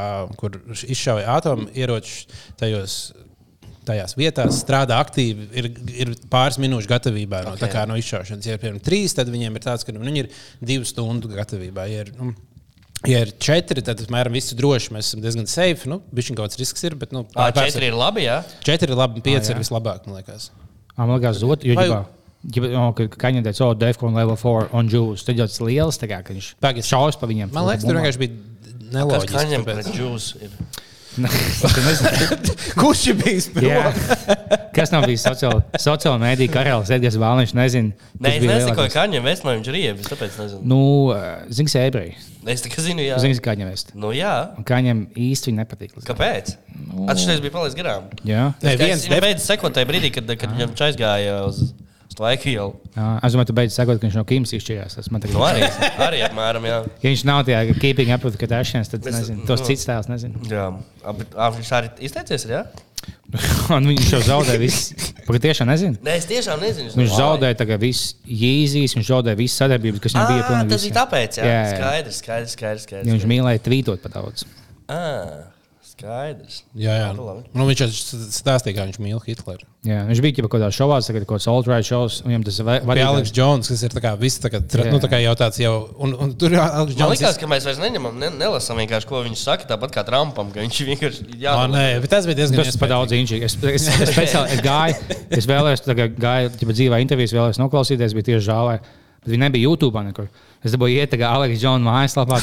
S1: kur izšauja atomu ieročus tajos. Tajās vietās strādā aktīvi, ir, ir pāris minūšu gatavībā no,
S2: Ok.
S1: okay. no izšaušanas. Ja ir piemēram trīs, tad viņiem ir tāds, ka nu, viņi ir divu stundu gatavībā. Ja ir, nu, Ja ir četri, tad apmēram viss ir droši. Mēs esam diezgan safe. Nu, Viņš kaut kāds risks ir, bet nu, pāris-
S2: Četri ir labi, jā.
S1: četri ir labi, un pieci
S3: jā.
S1: ir vislabāk. Man liekas.
S3: Man liekas, zot, jo,
S1: Vai-
S3: ģipā, ģipā, o, ka Kaņa teica, o, Defcon level 4 on Jews. Tad jau tas liels, tā kā, viņš šaus pa viņiem.
S1: Man liekas, tur vienkārši bija neloģiski. tāpēc-
S2: pret džūs ir? *laughs*
S1: Kurš ir bijis pirmais?
S3: Kas nav bijis sociāla, sociāla mēdīņa karalis, Edgars Valniņš, nezinu.
S2: Nē,
S3: kas
S2: es
S3: lielākais.
S2: ka kaņem vēst, man viņš ir ievis, tāpēc nezinu.
S3: Nu, zini, ebreji.
S2: Es tikai zinu, jā.
S3: Zini, kā viņam vēst.
S2: Nu jā.
S3: Un kā viņam īsti viņa nepatīk.
S2: Kāpēc?
S3: Nu.
S2: Atšķirīgs bija palaist garām.
S3: Jā.
S1: Nē, viens
S2: viņam
S1: def...
S2: beidz sekot tajā brīdī, kad, kad viņam aizgāja uz, uz to ielu.
S3: Jā, es domāju, tu beidz sekot, ka viņš no Kimas izšķirās. Tas man tagad
S2: Nu, arī, *laughs* arī apmēram, jā.
S3: Ja viņš nav tajā keeping up with Kardashians, tad
S2: Es-
S3: nezinu, tos
S2: nu.
S3: cits tēls nezinu.
S2: jā. Bet, viņš arī izteicies, jā? *laughs*
S3: Un viņš jau zaudēja visu. Patiešām nezinu.
S2: Nē, es tiešām nezinu.
S3: Viņš
S2: domāju.
S3: zaudēja tagad visu Jēzus, viņš zaudēja visu sadarbību, kas viņam bija.
S2: Ā,
S3: pilnīgi
S2: Tas bija tāpēc, jā.
S3: Jā, jā.
S2: Skaidrs, skaidrs, skaidrs. skaidrs.
S3: Viņš mīlēja tvītot pat daudz.
S2: Ā, Skaidrs.
S1: Jā, jā.
S2: Labi.
S1: Nu, viņš stāstīja, kā viņš mīl Hitleru.
S3: Jā, viņš bija jau kaut kādā šovā, tagad kaut kāds alt-right šovs, un viņam tas var
S1: Arī Aleks Jones, kas ir tā kā, viss tā kā, tra,
S3: Jā.
S1: nu, tā kā jau tāds jau. Un, un tur Aleks
S2: Man
S1: Jones.
S2: liekas, ka mēs vairs neņemam, ne, nelasām vienkārši, ko viņš saka, tāpat kā Trumpam, ka viņš vienkārši
S1: Jā,
S2: jā,
S1: nē, bet tas bija diezgan
S3: Tas ir par daudz inčīgi. Es, es, es, speciāli, es gāju, es vēlējos, tagad gāju, ja dzīvē intervijas vēlējos noklausīties, bija tieši žēlē. Bet viņi nebija YouTube nekur. Es dabūju iet, kā Aleks Džona mājaslapā,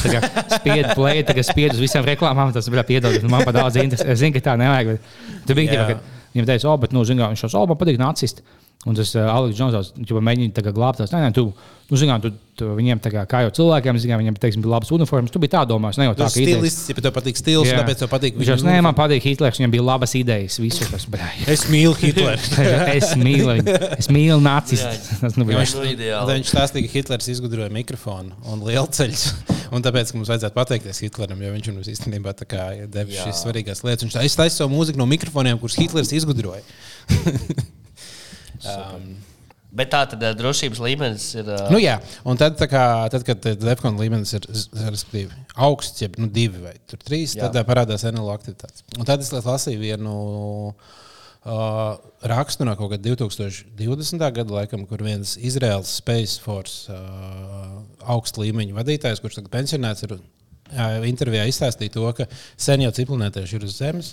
S3: spiedu play, spiedu uz visām reklāmām. Tas bija piedodams. Man pat daudz interesē. Es zinu, ka tā nevajag. Bet tu biji
S1: Jā.
S3: tā, ka viņam teica, o, bet, nu, zini, kā, viņš jau, o, man patīk nacisti. Un tas uh, Aleks Džons jau mēģināja tā kā glābt tās. Nē, nē, tu, nu, zinām, tu, tu viņiem tā kā, kā jau cilvēkiem, zinām, viņiem, teiksim, bija labas uniformas. Tu biji tā domājis, ne jau tā, ka idejas-
S1: stilists, ja tev patīk stils,
S3: Jā.
S1: tāpēc tev patīk
S3: Viņš jau nē, man patīk Hitlers, viņam bija labas idejas. Visu tas bija.
S1: Es mīlu Hitleru. *laughs*
S3: es mīlu viņu. Es mīlu nacistus. Tas nu bija.
S1: Viņš,
S2: Nu, ideāli.
S1: viņš stāstīja, ka Hitlers izgudroja mikrofonu un lielceļus. Un tāpēc mums vajadzētu pateikties Hitleram, jo viņš mums īstenībā kā
S2: Jā.
S1: šīs svarīgās lietas. Viņš taisīja savu mūziku no mikrofoniem, kurus Hitlers izgudroja. *laughs* um,
S2: Bet tā tad ā, drošības līmenis ir. ā,
S1: nu, jā, un tad, kā, tad kad Defkona līmenis ir respektīvi, augsts, jeb nu, divi vai trīs,
S2: Jā.
S1: tad parādās NLO aktivitātes. Un tad es lasīju vienu. Uh, rakstu no kaut kāda 2020. gada, laikam, kur viens Izraels Space Force uh, augsta līmeņa vadītājs, kurš tagad pensionēts, ir uh, intervijā izstāstīja to, ka sen jau ciklonētieši ir uz Zemes.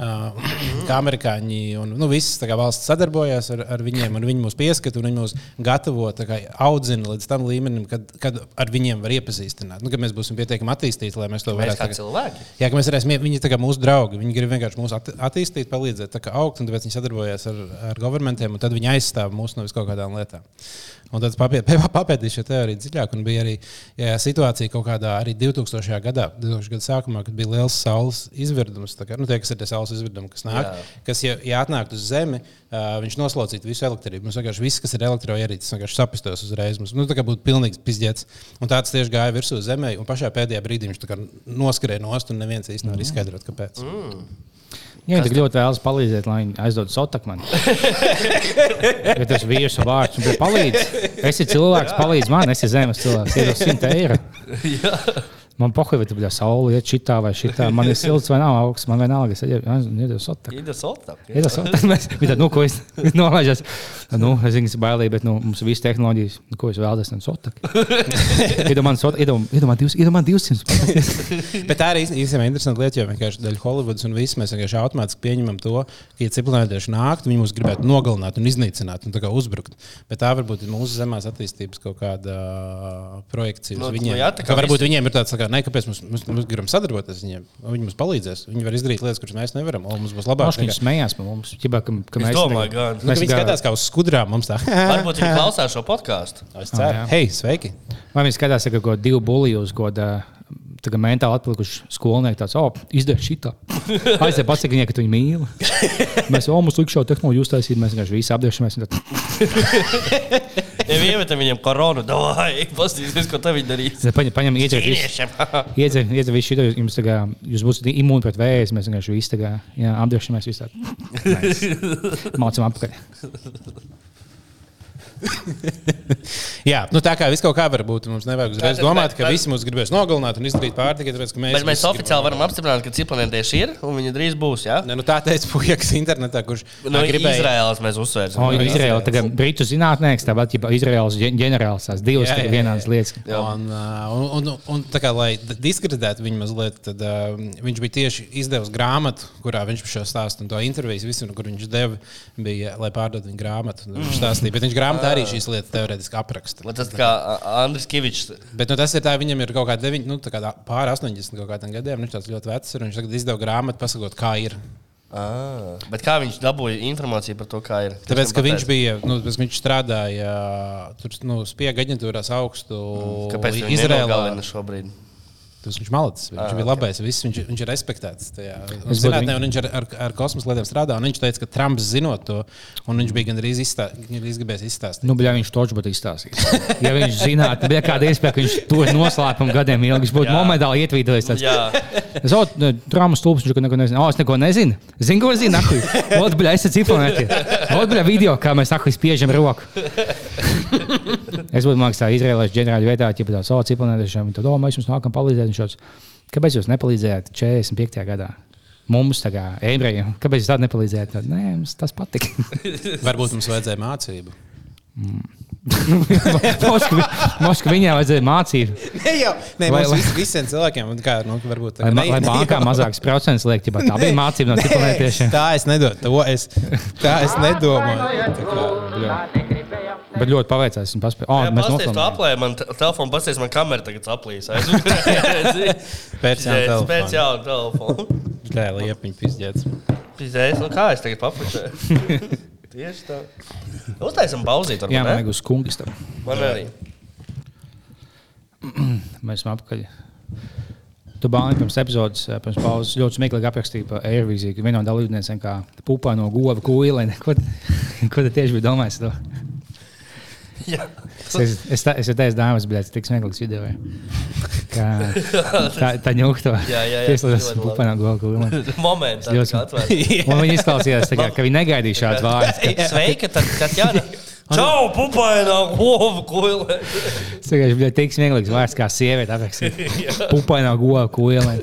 S1: Kā *clears throat* amerikāņi un nu, visas kā, valsts sadarbojās ar, ar viņiem, un viņi mūs pieskata, un viņi mūs gatavo, kā, audzina līdz tam līmenim, kad, kad ar viņiem var iepazīstināt. Nu, kad mēs būsim pietiekami attīstīti, lai mēs to varētu. tagad-
S2: cilvēki.
S1: Jā, ka mēs varēsim, viņi ir mūsu draugi. Viņi grib vienkārši mūs atti- attīstīt, palīdzēt augt, un tāpēc viņi sadarbojās ar, ar governmentiem, un tad viņi aizstāv mūs no viskaut kādām lietām. Un tad *laughs* papētīju šo teoriju dziļāk, un bija arī jā, situācija kaut kādā arī 2000. gadā, 2000. gada sākumā, kad bija liels saules izvirdums. Kā, nu, tie, kas ir tie saules izvirdumi, kas nāk,
S2: Jā.
S1: kas, ja, ja atnāktu uz Zemi, uh, viņš noslaucītu visu elektrību. Mums vienkārši viss, kas ir elektroierīces, vienkārši sapistos uzreiz. Mums nu, būtu pilnīgs pizdzēts. Un tāds tieši gāja virsū Zemē, un pašā pēdējā brīdī viņš noskrēja nost, un neviens īsti nevar izskaidrot, kāpēc. Mm.
S3: Jā, tik ļoti vēlas palīdzēt, lai viņi aizdod sotaku man. Ja *laughs* tas vīrs un vārds un palīdz. Es esmu cilvēks, palīdz man, es esmu zemes cilvēks. Iedod 100 eiro. *laughs* Man pohuļ, vai tu biji saule, iet šitā vai šitā. Man ir silts vai nav augsts, man vienalga. Es iedodu sotaku.
S2: Ir.
S3: Ja tas ir mēs, viņa tāda, nu, ko es *laughs* nolaižos. Nu, es zinu, tas ir bailīgi, bet nu, mums ir visas tehnoloģijas, nu, ko es vēlos, no sotaku. Iedomājieties, 200.
S1: Bet tā arī īstenībā ir interesanti lieta, jo vienkārši dēļ Holivudas un viss mēs vienkārši automātiski pieņemam to, ka, ja ciklonētieši nāktu, viņi mūs gribētu nogalināt un iznīcināt un tā kā uzbrukt. Bet tā varbūt ir mūsu zemās attīstības kaut kāda uh, projekcija uz
S2: Nu,
S1: viņiem.
S2: jā, tā kā
S1: varbūt
S2: visi-
S1: viņiem ir tāds, tā kā, ne, kāpēc mēs, mēs, mēs gribam sadarboties ar viņiem. Viņi mums palīdzēs. Viņi var izdarīt lietas, kuras mēs nevaram. Un mums būs labāk.
S3: Viņš smējās par mums. Ķibā, ka, ka mēs
S2: domāju, gan.
S1: Nu, ka viņi skatās kā uz skudrām. Mums tā. *laughs*
S2: Varbūt viņi klausās šo podkāstu.
S1: Es ceru.
S3: jā.
S1: Hei, sveiki!
S3: Vai viņi skatās, ka kaut divi bulļi uz kaut kāda mentāli atpalikuši skolnieki, tāds - oh, izdara šitā. *laughs* Pasaka viņai, ka tu viņu mīli. Mēs jau mums likšu šo tehnoloģiju uztaisīt, mēs vienkārši visi tad- *laughs*
S2: Ja iemetam viņiem koronu, davai, paskatīsimies, ko te viņi darīs.
S3: Paņem, paņem iedzer visu. *laughs* Iedzer, iedzer visu šito, jums tā kā, jūs būsiet imūni pret vēzi, mēs vienkārši visi tā kā, jā, apdrošināmies visā. Mācām apakaļ.
S1: Jā, nu tā kā viss kaut kā var būt. Mums nevajag uzreiz
S2: Bet-
S1: domāt, ka
S2: bet-
S1: visi mūs gribēs nogalināt un izdarīt pārtiku. Tāpēc, ka mēs,
S2: Bet mēs oficiāli varam apstiprināt, ka ciklonētieši ir un viņi drīz būs. Ja?
S1: Ne, nu tā teica puikas internetā, kurš
S2: No
S1: ā, gribēja.
S2: Izraēlas mēs uzsvērsim.
S3: O,
S1: Nu,
S3: Izraela, tagad Britu zinātnieks, tāpat Izraels ģen- ģenerālis, tās divas
S1: Jā, jā, jā,
S3: vienādas lietas.
S2: Jā.
S1: Un, ā, un, un, un tā kā lai diskreditētu viņu mazliet, tad uh, viņš bija tieši izdevis grāmatu, kurā viņš šo stāstu un to interviju visu, kur viņš deva, bija, lai pārdotu viņa grāmatu. un Viņš stāstīja, bet viņš grāmatā arī šīs lietas teorētiski apraksta.
S2: Bet Tas kā Andris Kavičs.
S1: Bet nu, tas ir tā, viņam ir kaut kādi deviņi, nu, tā kā pār 80 kaut kādiem gadiem. Viņš tāds ļoti vecs ir. Viņš tagad izdeva grāmatu, pasakot, kā ir.
S2: Ah, bet kā viņš dabūja informāciju par to, kā ir?
S1: Tāpēc, ka viņš bija, nu, viņš strādāja tur, nu, spiega aģentūrās augstu
S2: Kāpēc viņš
S1: Izrēlā. Tas viņš malacis. Viņš
S2: Ah,
S1: ah, bija labais. Viss, viņš, viņš ir respektēts. Zinātnē, viņš ar, ar, ar kosmosa lietām strādā. un Viņš teica, ka Trumps zinot to, un viņš bija gandrīz izstā, gandrīz gribējis izstāstīt.
S3: Nu, bļā, viņš toču būtu izstāstījis. Ja viņš zinātu, bija kāda iespēja, ka viņš to noslēpumu gadiem ilgi, būtu momentāli ietvītojis. Es jau tādu stulbu, viņš neko nezina. O, es neko nezinu. Zinu, ko zinu. Ot, bļā, es esmu ciklonēti. Ot, bļā, video, kā mēs nahuj spiežam roku. es būtu mākslā Izraēliešu ģenerāļu vietā, ja tāds, o, ciklonētiešiem, tad, o, mēs jums nākam palīdzēt. Viņš šāds, Kāpēc jūs nepalīdzējāt 45. gadā? Mums, tā kā ebrejiem, kāpēc jūs tādu nepalīdzējāt? Tad, Nē, mums tas patika. *laughs*
S1: Varbūt mums vajadzēja mācību. *laughs*
S3: Moskva viņai vajadzēja mācību.
S1: Ne jau ne,
S3: vai-
S1: vis, visiem cilvēkiem, kā, nu, varbūt tā
S3: Lai,
S1: ne-
S3: lai
S1: ne
S3: bankā *laughs* mazāks procents liek, ja tā bija mācība no ciklonētiešiem.
S1: Tā es nedomāju. To es, tā es nedomāju. Tā kā,
S3: Bet ļoti paveicās. Viņa paspēja. Oh,
S2: Jā,
S3: mēs
S2: to
S3: nofilmējām.
S2: aplēju, man te- telefonu pasties, man kamera tagad aplīs.
S1: Tam telefonu.
S2: Jau telefonu.
S1: Tā ir liepiņa pizdzēts.
S2: Pizēs, nu kā es tagad papučēju? *laughs* Tieši tā. Uztaisam pauzīt,
S3: Jā, man
S2: varbūt,
S3: vajag uz kungas. tam.
S2: Man arī. *clears throat*
S3: Mēs esam apakaļ. Tu bāni pirms epizodes, eh, pirms pauzes ļoti smieklīgi aprakstīji par Airvīziju, ka viena no dalībniekiem kā pupā no gova kūlēna. Ko, *laughs* ko tu tieši biji domājis? To? Es, es, tā- es teicu, dāmas, bet tas ir tik smieklīgs video. Kā *laughs* tā, tā ņūkta.
S2: Jā, jā, jā,
S3: Tieslietas
S2: ļoti labi.
S3: pupā no gova kūlēna.
S2: Moments,
S3: Ļoti *laughs*
S2: tā kā atvērt.
S3: Un viņi izklausījās, kā, ka viņi negaidīja šādu vārdu. *laughs*
S2: Sveika, tad, tad jā. Čau, pupainā, govu, kuilē.
S3: Tas vienkārši bija tik smieklīgs vārds, kā sieviete. Pupainā gova kūlēna.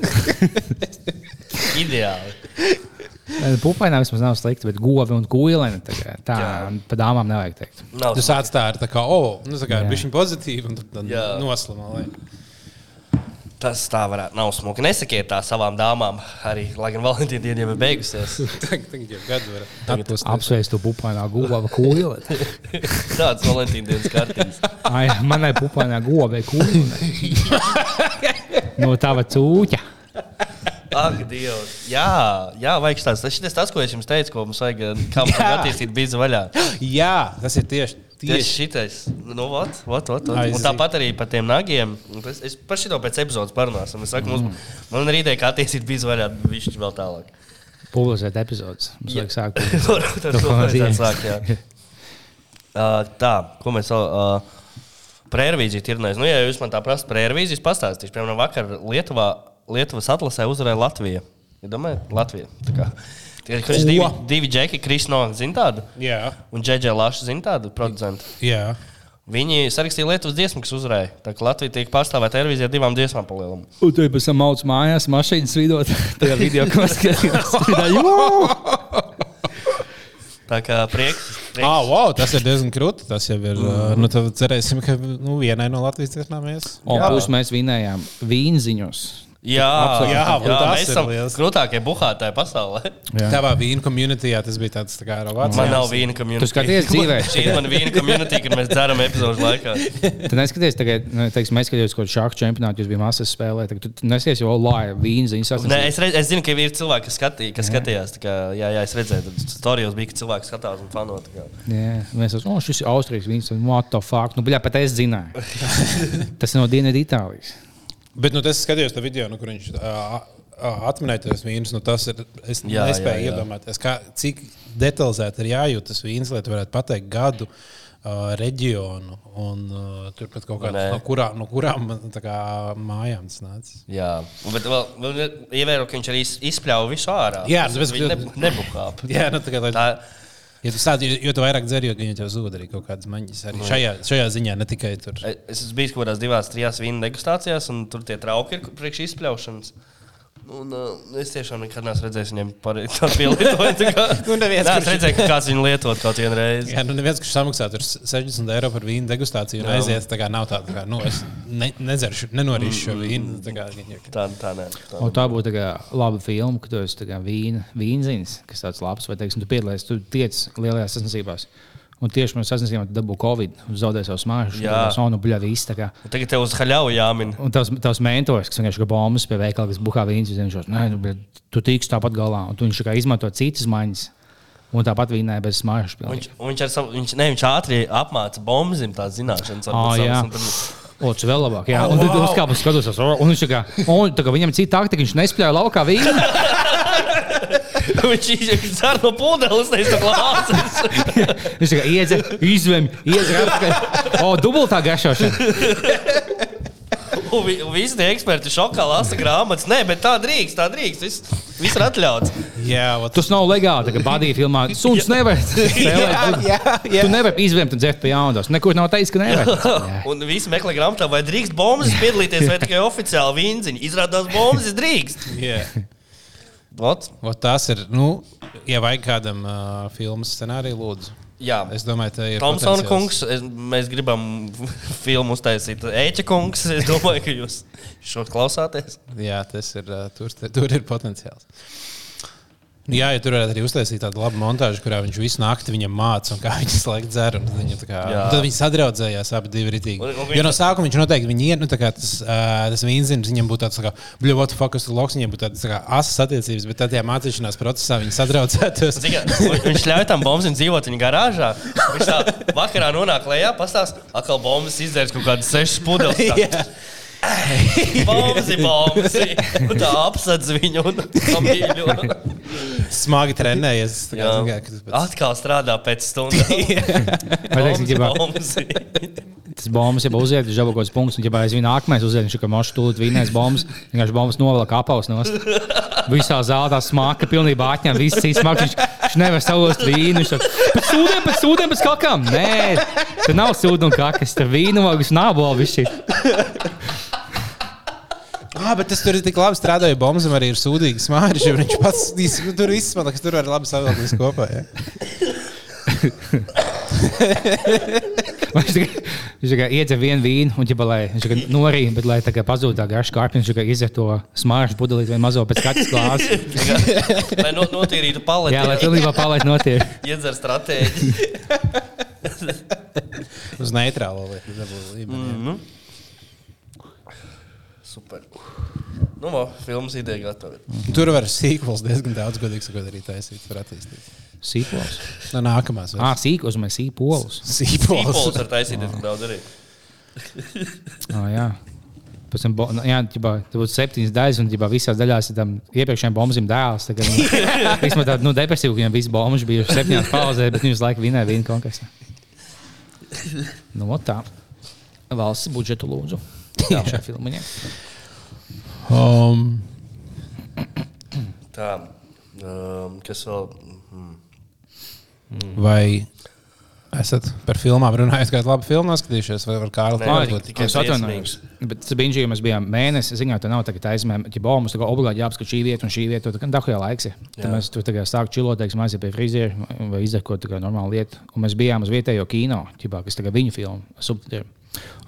S2: Ideāli.
S3: Pupainā vismaz nav slikti, bet govi un kūlēna. Tā, kā- tā
S2: Jā.
S3: pa dāmām nevajag teikt.
S2: Nav
S1: Tu sāc tā ar tā kā, oh, nu, tā kā
S3: Jā.
S1: bija viņa pozitīva, un tad, noslama. Lai.
S2: Tas tā varētu nav smuki. Nesakiet tā savām dāmām, arī, lai gan Valentīna diena jau ir beigusies. *laughs*
S1: Tagad tagad jau gadu var atpūsties.
S3: Apsveicu to pupainā guvā kūlē. *laughs*
S2: Tāds Valentīna dienas kārtības.
S3: Ai, manai pupainā govē kūlē. *laughs* No tava cūķa.
S2: Ak, Dievs. Jā, jā vajag tāds. Tas ir tas, ko es jums teicu, ko mums vajag, mums vajag attīstīt bizu vaļā. *gasps*
S1: Jā, tas ir tieši.
S2: Tieši
S1: tieši.
S2: šitais. Nu, ot, ot, ot.
S1: Aiziet.
S2: Un tāpat arī par tiem nagiem. Es, es par šito pēc epizodes parunāsim. Es saku, mums, man ir ideja, kā attīstīt bizu vaļā, viņš vēl tālāk.
S3: Publicēt epizodes. Mums vajag sākt. *laughs*
S2: Tas
S3: To
S2: ir
S3: vajadzēja.
S2: sāk, jā. *laughs* Uh, tā, ko mēs vēl. Uh, par aerobīziju tirnēs. Nu, ja jūs man tā prasat aerobīziju, pastāstīšu. Piemēram, vakar Lietuvā, Lietuvas atlasē uzvarēja Latvija. Ja domājat, Latvija. Tā kā- kurš divi, divi džeki, Kris Novaks, zina tādu,
S1: Jā,
S2: un Džeģe Laša, zina tādu producentu.
S1: jā.
S2: Viņi sarakstīja Lietuvas dziesmu, kas uzvarēja. Tā kā Latvija tiek pārstāvēta televīzijā divām dziesmām palielinām.
S3: Un tu pēc tam mauc mājās, mašīnas vidot. *laughs* Tajā video, ko skatījās. *laughs*
S2: Tā kā prieks. prieks.
S1: Ah, wow, tas ir diezgan krūti. Tas jau ir. Mm. Nu, tad cerēsim, ka nu, vienai no Latvijas tiesām ies.
S3: Un plus mēs vinējām vīnziņus.
S2: Jā, jā,
S1: tas ir
S2: esam
S1: liels.
S2: krūtākie buhātāji pasaulē.
S3: Jā.
S1: Tavā vīna komunitijā tas bija tāds tā kā robots.
S2: Man nav vīna community.
S3: Tu skaties *laughs* dzīvē.
S2: Šī ir mana vīna community, kad mēs dzeram epizodu laikā.
S3: Tu neskaties, tagad, teiksim, mēs skatāmies, ko šādu čempionātu jūs bijāt masas spēlē. Tagad tu neskaties, jau lāja vīnziņas.
S2: Nē, es, redz, es zinu, ka ir cilvēki, kas, skatī, kas skatījās. Kā, jā, jā, es redzēju, ka stāstījos bija, ka cilvēki skatās un fano. tā kā.
S3: Jā, mēs esam, oh, šis ir Austrijas vīns. What the fuck? Nu, bļā, pat es zināju. *laughs* Tas ir no Dienvidu Itālijas.
S1: Bet nu, es skatījos to video, nu, kur viņš uh, atminēja tos vīnus. Nu, tas ir. Es
S2: Jā,
S1: nespēju
S2: jā, jā.
S1: iedomāties, kā, cik detalizēti ir jājūt tas vīns, lai tu varētu pateikt gadu. Uh, reģionu un uh, turpat kaut kādā no, kurā, no kurām tā kā, mājām tas nāca.
S2: Jā, bet vēl, vēl ievēro, ka viņš arī iz- izpļāva visu ārā.
S1: Jā, tas
S2: ne, nebukāp. *laughs*
S1: Jā, nu, tā kā, lai,
S2: Tā,
S1: ja tu sāc, jo, jo tu vairāk dzer, jo viņi tev zūd arī kaut kādas maņas. Arī šajā, šajā ziņā ne tikai tur.
S2: es esmu bijis kaut kādās divās, trijās vīna degustācijās, un tur tie trauki ir priekš izpļaušanas. Un, uh, es tiešām nekad neesmu redzējis viņiem tādu pielietojumu. *laughs*
S1: Nu, neviens, kurš-
S2: redzēju, ka kāds viņu lietot kaut vienu reizi.
S1: Jā, nu neviens, kurš samaksā tur 60 eiro par vīnu degustāciju un
S2: Jā.
S1: aiziet, tā kā nav tā, tā kā, nu, es ne, nedzeršu, nenorīšu šo vīnu. Tā kā,
S2: Tā, tā nē. Tā.
S3: Un tā būtu tā kā laba filma, kad tu esi vīna, vīnziņš, kas tāds labs, vai teiksim, tu piedalies, tu tiec lielajās sacensībās. Un tieši pirms sacensībām tu dabū Covid, zaudēji savu smāžu,
S2: Jā.
S3: un nu, bļā, viss tā kā.
S2: Un Tagad tev uz haļauju jāmin.
S3: Un tavs, tavs mentors, kas vienkārši ir bombas pie veikala, kas buhā vīns, viņš jau nē, nu, tu tiks tāpat galā, un tu viņš kā izmanto citas maņas. Un tāpat vīnēja bez smāžas.
S2: Viņš, un viņš, savu, viņš, ne, viņš ātri apmāca bombzim tās zināšanas. Varbūt
S3: jā.
S2: un
S3: tas vēl labāk. Jā, un tad uzkāpis skatos, un viņš kā, un tā kā viņam cita taktika, viņš nespēja laukā vīnu. *laughs* *laughs*
S2: Viņš izsver no pudeles, nevis no glāzes.
S3: Viņš tā kā iedzer, izvem, iedzer atpakaļ. O, dubultā gašošana. *laughs*
S2: Un vi- visi tie eksperti šokā lasa grāmatas. Nē, bet tā drīkst, tā drīkst. Viss, viss ir atļauts.
S1: Jā, ot,
S3: Tas nav legāli, tā kā badīja filmā. Suns nevar *laughs* spēlēt.
S1: jā, jā.
S3: Tu nevari izvēmt un dzert pie jaunās. Nekur nav teicis, ka nevar.
S2: Un visi meklē grāmatā, vai drīkst bombas piedalīties, vai tikai oficiāli vīnziņi. Izrādās, bombas drīkst.
S1: jā.
S2: Ot,
S1: Ot, tas ir, nu, ja vajag kādam uh, filmas scenāriju, lūdzu.
S2: jā.
S1: Es domāju, ka ir.
S2: Tomsona kungs, es, mēs gribam *laughs* filmu uztaisīt. Eķa kungs, es domāju, ka jūs šo klausāties.
S1: Jā, tas ir, tur, tur ir potenciāls. Jā, ja tur varētu arī uztaisīt tādu labu montāžu, kurā viņš visu naktī viņam māca, un kā *laughs* viņš slēdz dzeru. un tad Viņi, kā, tad viņi sadraudzējās abi divi
S2: viņš-
S1: Jo no sākuma viņš noteikti viņi iet, nu, kā tas, uh, tas vīnzins, viņam būtu tāds, tā kā, bļu, what the fuck, tas loks, viņam būtu tāds, tā kā asas attiecības, bet tad tajā mācīšanās procesā viņi sadraudzētos. *laughs*
S2: Viņš ļauj tam bombam dzīvot viņa garāžā. Viņš tā vakarā nonāk lejā, pastāsta, atkal bombas izdzērs kaut kādas sešas pudeles. *laughs*
S1: Jā.
S2: Bombas ir bombas. Un tā apsadz viņu un mīļo.
S1: Smagi trenējies. ka pēc-
S2: Atkal strādā pēc Bombas *laughs* ir.
S3: tas bombas jau žabo kaut kāds punkts, un ja aiz nākamais uziet, viņš kā mošs tūlīt vīnēs bombas, vienkārši bombas novelk apaus nost. Visā zālē smaka pilnībā atņem, viss cits smags. Viņš, viņš nevar savost vīnu. Viņš saka, pēc sūdiem, pēc sūdiem, pēc kakām. Nē, tur nav sūdu un kakas, tur vīnu vai viss nābola. Viss šī.
S1: Ah, bet tas tur ir tik labi strādājis. Bombam arī ir sūdīgi smārši. Viņš pats tur viss man liekas, tur var labi savilkt visu kopā. Ja?
S3: Viņš tikai- iedzer vienu vīnu, un ģipa, lai viņš tikai norīja, bet lai tā kā pazūd tā garša kārpiņa, viņš tikai izdzer to smāršu pudelīti vai mazo pēc katras klāsts.
S2: Lai no, notīrītu paleti.
S3: Jā, lai pilnībā palaid notiek.
S2: Iedzer stratēģiju.
S1: Uz neitrālo lietu. dabū līmeni, jā.
S2: Mhm. Super. Nu, mo, filmas ideja gatava.
S1: Tur var sīkvals diezgan daudz, godīgi sakot, arī taisīt. Var attīstīt.
S3: Sīpols.
S1: No nākamās.
S3: Ah, sīkos, mēs sīpolus.
S2: Sīpols
S1: Sīkvals.
S2: var taisīt diezgan daudz arī. *laughs*
S3: Oh, jā. Pēc tam, nu, jā, ģibā, tur būtu septiņas daļas, un ģibā, visās daļās ir tam iepriekšējiem bombardiem dēls. Nu, *laughs* Vismaz tāda nu, depresīva, ka viņam viss bombas bija septiņās pauzēs, bet viņš laiku vinēja vienu konkursā. Nu, ot tā. Valsts budžetu lūdzu. Jā, šai filmai.
S1: Um,
S2: Tā. Um, kas vēl? Mhm.
S1: vai esat par filmām runājot, kāda laba filma noskatījušies, vai ar
S2: Nē,
S1: pārdot?
S2: tikai
S3: Es atvainojos. Bet īņķis, mēs bijām mēnesi. Ziņā, tā nav tā, ka aizmēm, ja bombas tā kā obligāti jāapskata šī vieta un šī vieta. Tā kā dahujā laiks. ir. Tad mēs tur tagad sākām čilot, teiksim, aiziet pie friziera vai izdarīt kaut kādu normālu lietu. Un mēs bijām uz vietējo kino, ķipā, kas tagad viņu filmu subtitriem.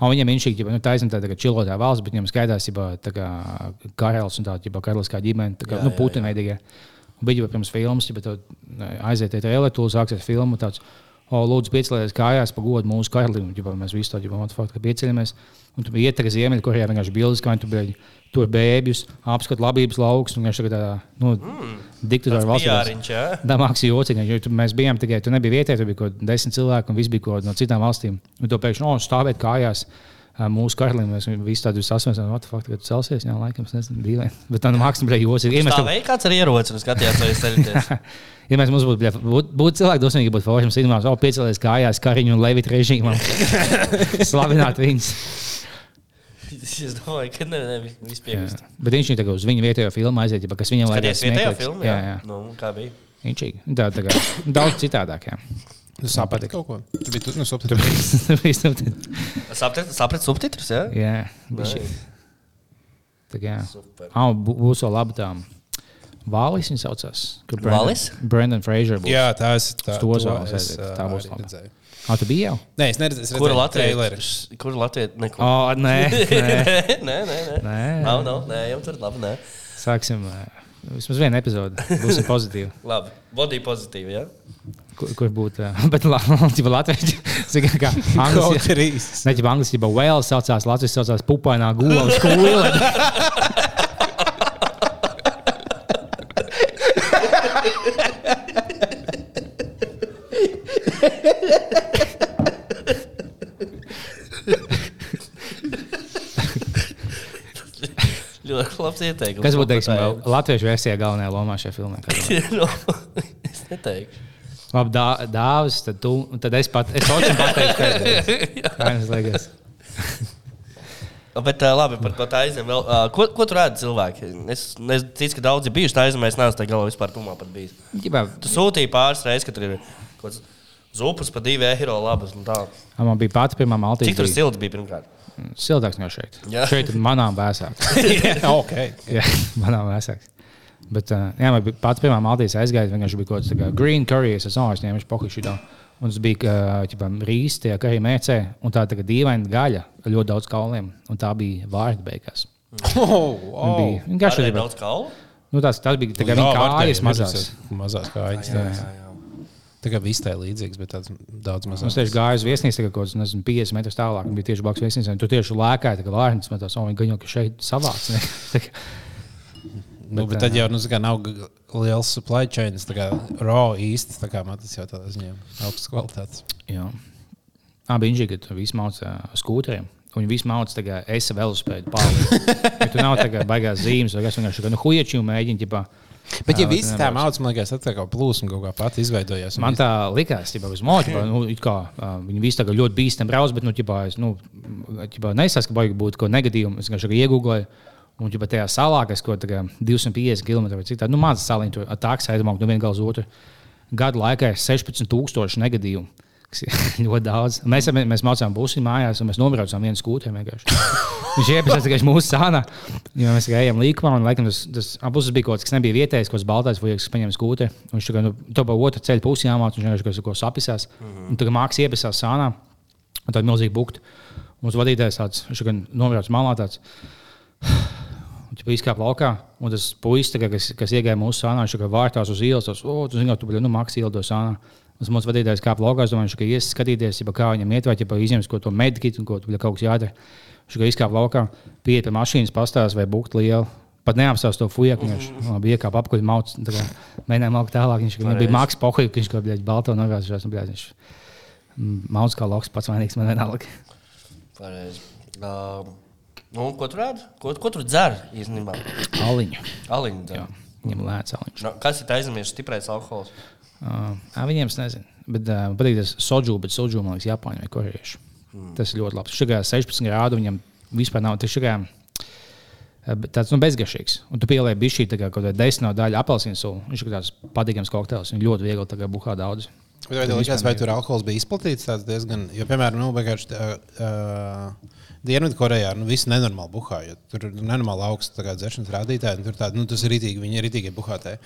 S3: Un viņam viņš ir nu, taisnība, tā kā čilotā valsts, bet viņam skaidrs, ka karalis un tā, ģipā, karaliskā ģimene, tā kā
S2: Jā,
S3: nu, Putina veidīgie. Un Bija jau pirms filmas, ja tu aiziet traileru, tu sāksies filmu. Tāds, O, lūdzu, piecēlieties kājās, pagodu mūsu karalim. Ģipā, mēs visi tādu faktu pieceļamies. Un tu biji ietekmēts Ziemeļkorejā, vienkārši bildes, kā viņi tur bija. Tur bēbjus, apskatu labības laukus. un Vienkārši tādā nu, mm.
S2: Piāriņš, jā.
S3: Damāks jocīgi, jo tu, mēs bijām tikai, tu nebija vietējais, tur bija kaut kādi desmit cilvēki, un viss bija kaut no citām valstīm. Un tu pēkšņi, no, stāvēt kājās. Mūsu karalim mēs visi tādu sasprāstām, what the fuck, kad celsies, jā, laikam, es nezinu, dīvaini. *laughs* Bet tā māksla bija jocīga. Ja mēs
S2: Tā
S3: to-
S2: veikā kāds ar ieroci un skatījās, vai jūs ceļaties. *laughs*
S3: Ja mēs mums būtu, būtu, būtu cilvēki dosmīgi, būtu forši, mums ir piecēlēs kājās Kariņu un Levita režīmam. *laughs* Slavināt viņus.
S2: Es domāju, ka ne, ne,
S3: Jā.
S2: piekrist.
S3: Bet viņš ir tagad uz viņu vietējo filmu aiziet, ja, kas viņam
S2: Skaties
S3: liekas
S2: vietējā
S3: smieklīgs.
S2: filmā,
S3: Jā,
S2: jā.
S3: jā.
S2: Nu, kā bija?
S3: Viņš ir tā, tā kā, daudz citādāk. Jā.
S1: Tu saprati kaut ko? Tu biji tu, nu, subtitri.
S3: Viss tur bija.
S2: Saprat, saprat subtitrus, jā?
S3: Jā, bišķi. Tā kā. Ah, bū- būs vēl labi tām. Vālis viņa saucās. kur
S2: Valis?
S3: Brendan Fraser būs.
S1: Jā, tā es tā,
S3: to zāles
S1: es,
S3: aiziet,
S1: ā,
S3: tā būs laba.
S1: redzēju.
S3: Ah, tu biji jau?
S1: Nē, es neredzēju. es
S2: Kura
S1: redzēju
S2: Latvija?
S1: traileri.
S2: Kura Latvija? Neko.
S3: O, nē, *laughs* nē.
S2: nē, nē, nē.
S3: Nē.
S2: Nav, nav, nē, jau tur labi, nē.
S3: Sāksim. ā, Vismaz viena epizode. Būsim pozitīvi. *laughs*
S2: Labi, bodī pozitīvi, jā?
S3: Kur, kur būtu? ā, *laughs* Bet *laughs* Latvijas Banka kā
S1: trīs.
S3: Nē, jau angļuiski jau Wales saucās, Latvijas saucās pupainā gula uz kūle.
S2: Labs ieteikums.
S3: Kas būtu, teiksim, latviešu versijā galvenajā lomā šajā filmā? *laughs*
S2: Nu, *laughs* es neteiktu.
S3: Labi, dā, dāvis, tad tu, tad es pat, es pateiktu, ka *laughs* kā jums liekas.
S2: Bet uh, labi, par to aizem vēl. Uh, ko, ko tur rāda cilvēki? Es, es ticu, ka daudzi bijuši tā aizemē, es neesmu tā galā vispār tumā pat bijis.
S3: Ģibā,
S2: Tu sūtīji pāris reizes, ka tur ir kaut kāds zupas par divu eiro labas tā.
S3: man bija pati pirmā maltīte.
S2: Cik tur silts bija pirmkārt?
S3: Siltāks no šeit.
S2: Jā.
S3: Šeit ir manām vēsāks. *laughs* *laughs*
S1: ok.
S3: Jā, manām vēsāks. Bet, uh, jā, man pats pirmā maltīte aizgāja. Vienkārši bija kaut kāds tā kā green curry. Es esmu viņš pokuši to. Un tas bija uh, rīzs, tie arī mēcē. Un tā tā kā dīvaina gaļa ar ļoti daudz kauliem. Un tā bija vārda beigās. *laughs*
S1: Oh, oh.
S3: Bija vienkārši
S2: daudz kaulu.
S3: Nu, tās, tās bija tā kā
S1: Jā,
S3: viņa kājas mazās.
S1: Mazās kājas.
S3: Jā.
S1: jā. Tā kā viss tā ir līdzīgs, bet tāds daudz
S3: Es
S1: mazāk.
S3: tieši gāju uz viesnīcu, kaut kāds nezinu, 50 metrus tālāk. un Bija tieši blakus viesnīcai. Tur tieši lēkāja, kā vārds metās, un viņi ka šeit savāc. *laughs* kā-
S1: Nu, bet tad jau nu, kā, nav liels supply chains, tā kā raw īsti. Tā kā man tas jau tādā ziņā augsts kvalitātes.
S3: Jā. Abi inži, kad visi mācā skūteriem. Un viņi visi mācā, ka es vēl spēju pārliecināt. *laughs* Tur nav tā kā baigās zīmes, vai kas vienkārši nu, huieču mēģina. Ģipā,
S1: Bet, ja
S3: Jā,
S1: viss
S3: bet
S1: tā mācās, man liekas, tā kā plūsma kaut kā pati izveidojās.
S3: Man tā likās, ka uz monēta nu, kā, ā, viņi visi kā ļoti bīstami brauc, bet nu, ķipā, es nu, ķipā, nesas, ka baigi būtu kaut negatīvu. Es vienkārši iegūlēju. Un ķipā, tajā salā, kas kaut kā 250 km vai cik tāda, nu, mācās saliņu, tur atāks aizmāk no viena gala uz otru. Gadu laikā ir 16,000 negatīvu. Kas *laughs* ir ļoti daudz. Mēs, mēs mācījām busi mājās, un mēs nobraucām vienu vienkārši. *laughs* Viņš iepazīstinās tikai mūsu sānā. Mēs gājām līkumā, un laikam, tas, tas abus bija kaut kas, kas nebija vietējais, ko baltais vai kas paņēma skūteri. Viņš tikai nu, to pa otru ceļu pusi jāmācās, viņš vienkārši kaut ko sapisās. Un tagad mākslinieks iepazīstinās sānā. un tāda milzīga bukta. Mums vadītājs tāds, viņš gan novērts malā tāds. *sighs* Viņš izkāpa laukā, un tas puisis, kas, kas iegāja mūsu sānā, viņš kā vārtās uz ielas, tas, oh, tu zini, tu biji, nu, maks ieldo sānā. Tas mums vadītājs kāpa laukā, es domāju, kā ies skatīties, ja kā viņam iet, vai ja izņems ko to medikitu, un ko tu kaut kas jādara. Viņš kā izkāpa laukā, pieiet pie mašīnas, pastāsta, vai būkt liela. Pat neapstāsta to fujaku, viņš bija iekāpa apkuļ mauts, mēģināja malkt tālāk. Viņš kā, bija maks pohuļ, viņš kā, bļaļ, balto bļaļ, viņš mauts kā loks pats vainīgs, man vienalga.
S2: Pareizi. Uh, nu, ko tu rādi? Ko, ko tu dzer īstenībā?
S3: Aliņu.
S2: Aliņu dzer.
S3: Jā, viņam lēts aliņš.
S2: Nu, kas ir aizmirsts stiprais alkohols?
S3: Uh, viņiem es nezinu, bet uh, patīk tas soģu, bet soģu man liekas Japāņu vai korejiešu. Mm. Tas ir ļoti labs. Šagā 16 grādu viņam vispār nav. Tas šagā, tāds nu, bezgaršīgs. Un tu bišķī tā kā kaut kāda desmit daļa apelsīnu sulu. Viņš ir tāds patīkams kokteils. Viņš ļoti viegli buhā daudz.
S1: Vai, vai, likās, vai tur alkohols bija izplatīts? Diezgan, jo, piemēram, nu, vienkārši. Uh, uh, Dienvidkorejā nu, viss nenormāli buhāja. Tur ir nenormāli augsts dzeršanas rādītāji. Tur tādi, nu, tas ir rītīgi, viņi ir rītīgi buhātē.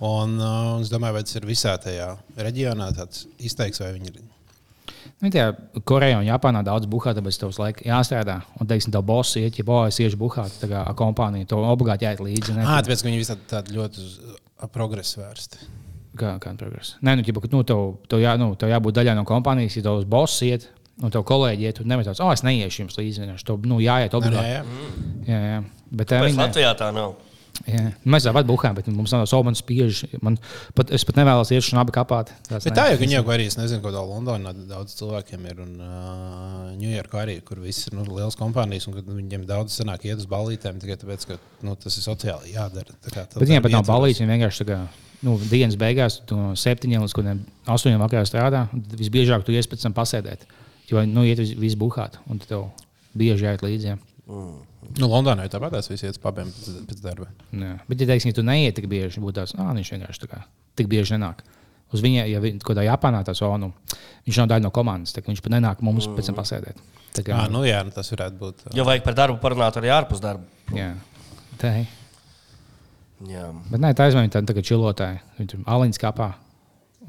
S1: Un, uh, es domāju, vai tas ir visā tajā reģionā tāds izteiks, vai viņi ir.
S3: Nu, tajā Korejā un Japānā daudz buhā, tāpēc tev laikam jāstrādā. Un, teiksim, tev boss iet, ja boss iešu buhā, tad kā kompānija to obligāti jāiet līdzi.
S1: Ah, tāpēc, ka viņi visi tādi ļoti uz progresu vērsti.
S3: Kā, kā progresa? Nē, nu, ķipa, nu, tev, tev, jā, nu, tev jābūt daļai no kompānijas, ja tavs boss iet, un tev kolēģi iet, un nevis tāds, oh, es neiešu jums līdzi. Tev nu, jāiet obligāti. Jā, jā. jā, jā. Bet,
S2: Tāpēc viņi, Latvijā tā nav.
S3: Jā. Mēs tāpat buhām, bet mums nav savu spiežu. Man pat, es pat nevēlos iet šādi kapāt.
S1: Bet tā jau jau arī, es nezinu, tā Londonā daudz cilvēkiem ir. Un Ņujorkā uh, arī, kur viss ir nu, liels kompānijas, un viņiem daudz sanāk iet uz ballītēm tikai tāpēc, ka nu, tas ir sociāli jādara. Tā kā,
S3: bet viņiem pat nav ballītes, viņi vienkārši tā kā nu, dienas beigās, no septiņiem līdz astoņiem vakarā strādā. Visbiežāk tu ies pēc tam pasēdēt. Jo nu, iet viss buhāt, un tev bieži jāiet līdzi.
S1: Mm. Nu, Londonā jau tāpat viss iet uz pabiem pēc, pēc darba.
S3: Jā. Bet, ja teiksim, tu neiet tik bieži, būtu tāds, ah, viņš vienkārši tā kā tik bieži nenāk. Uz viņa, ja kaut kādā Japānā tas ir, nu, viņš nav daļa no komandas, viņš pat nenāk mums mm. pēc tam pasēdēt.
S1: Tā kā, à, nu, jā, nu, tas varētu būt.
S2: Jo vajag par darbu parunāt arī ārpus darba.
S3: Jā, tā ir.
S2: Jā.
S3: Bet nē, tā aizmēģināja tādu tā čilotāju. Viņa tur aliņas kapā.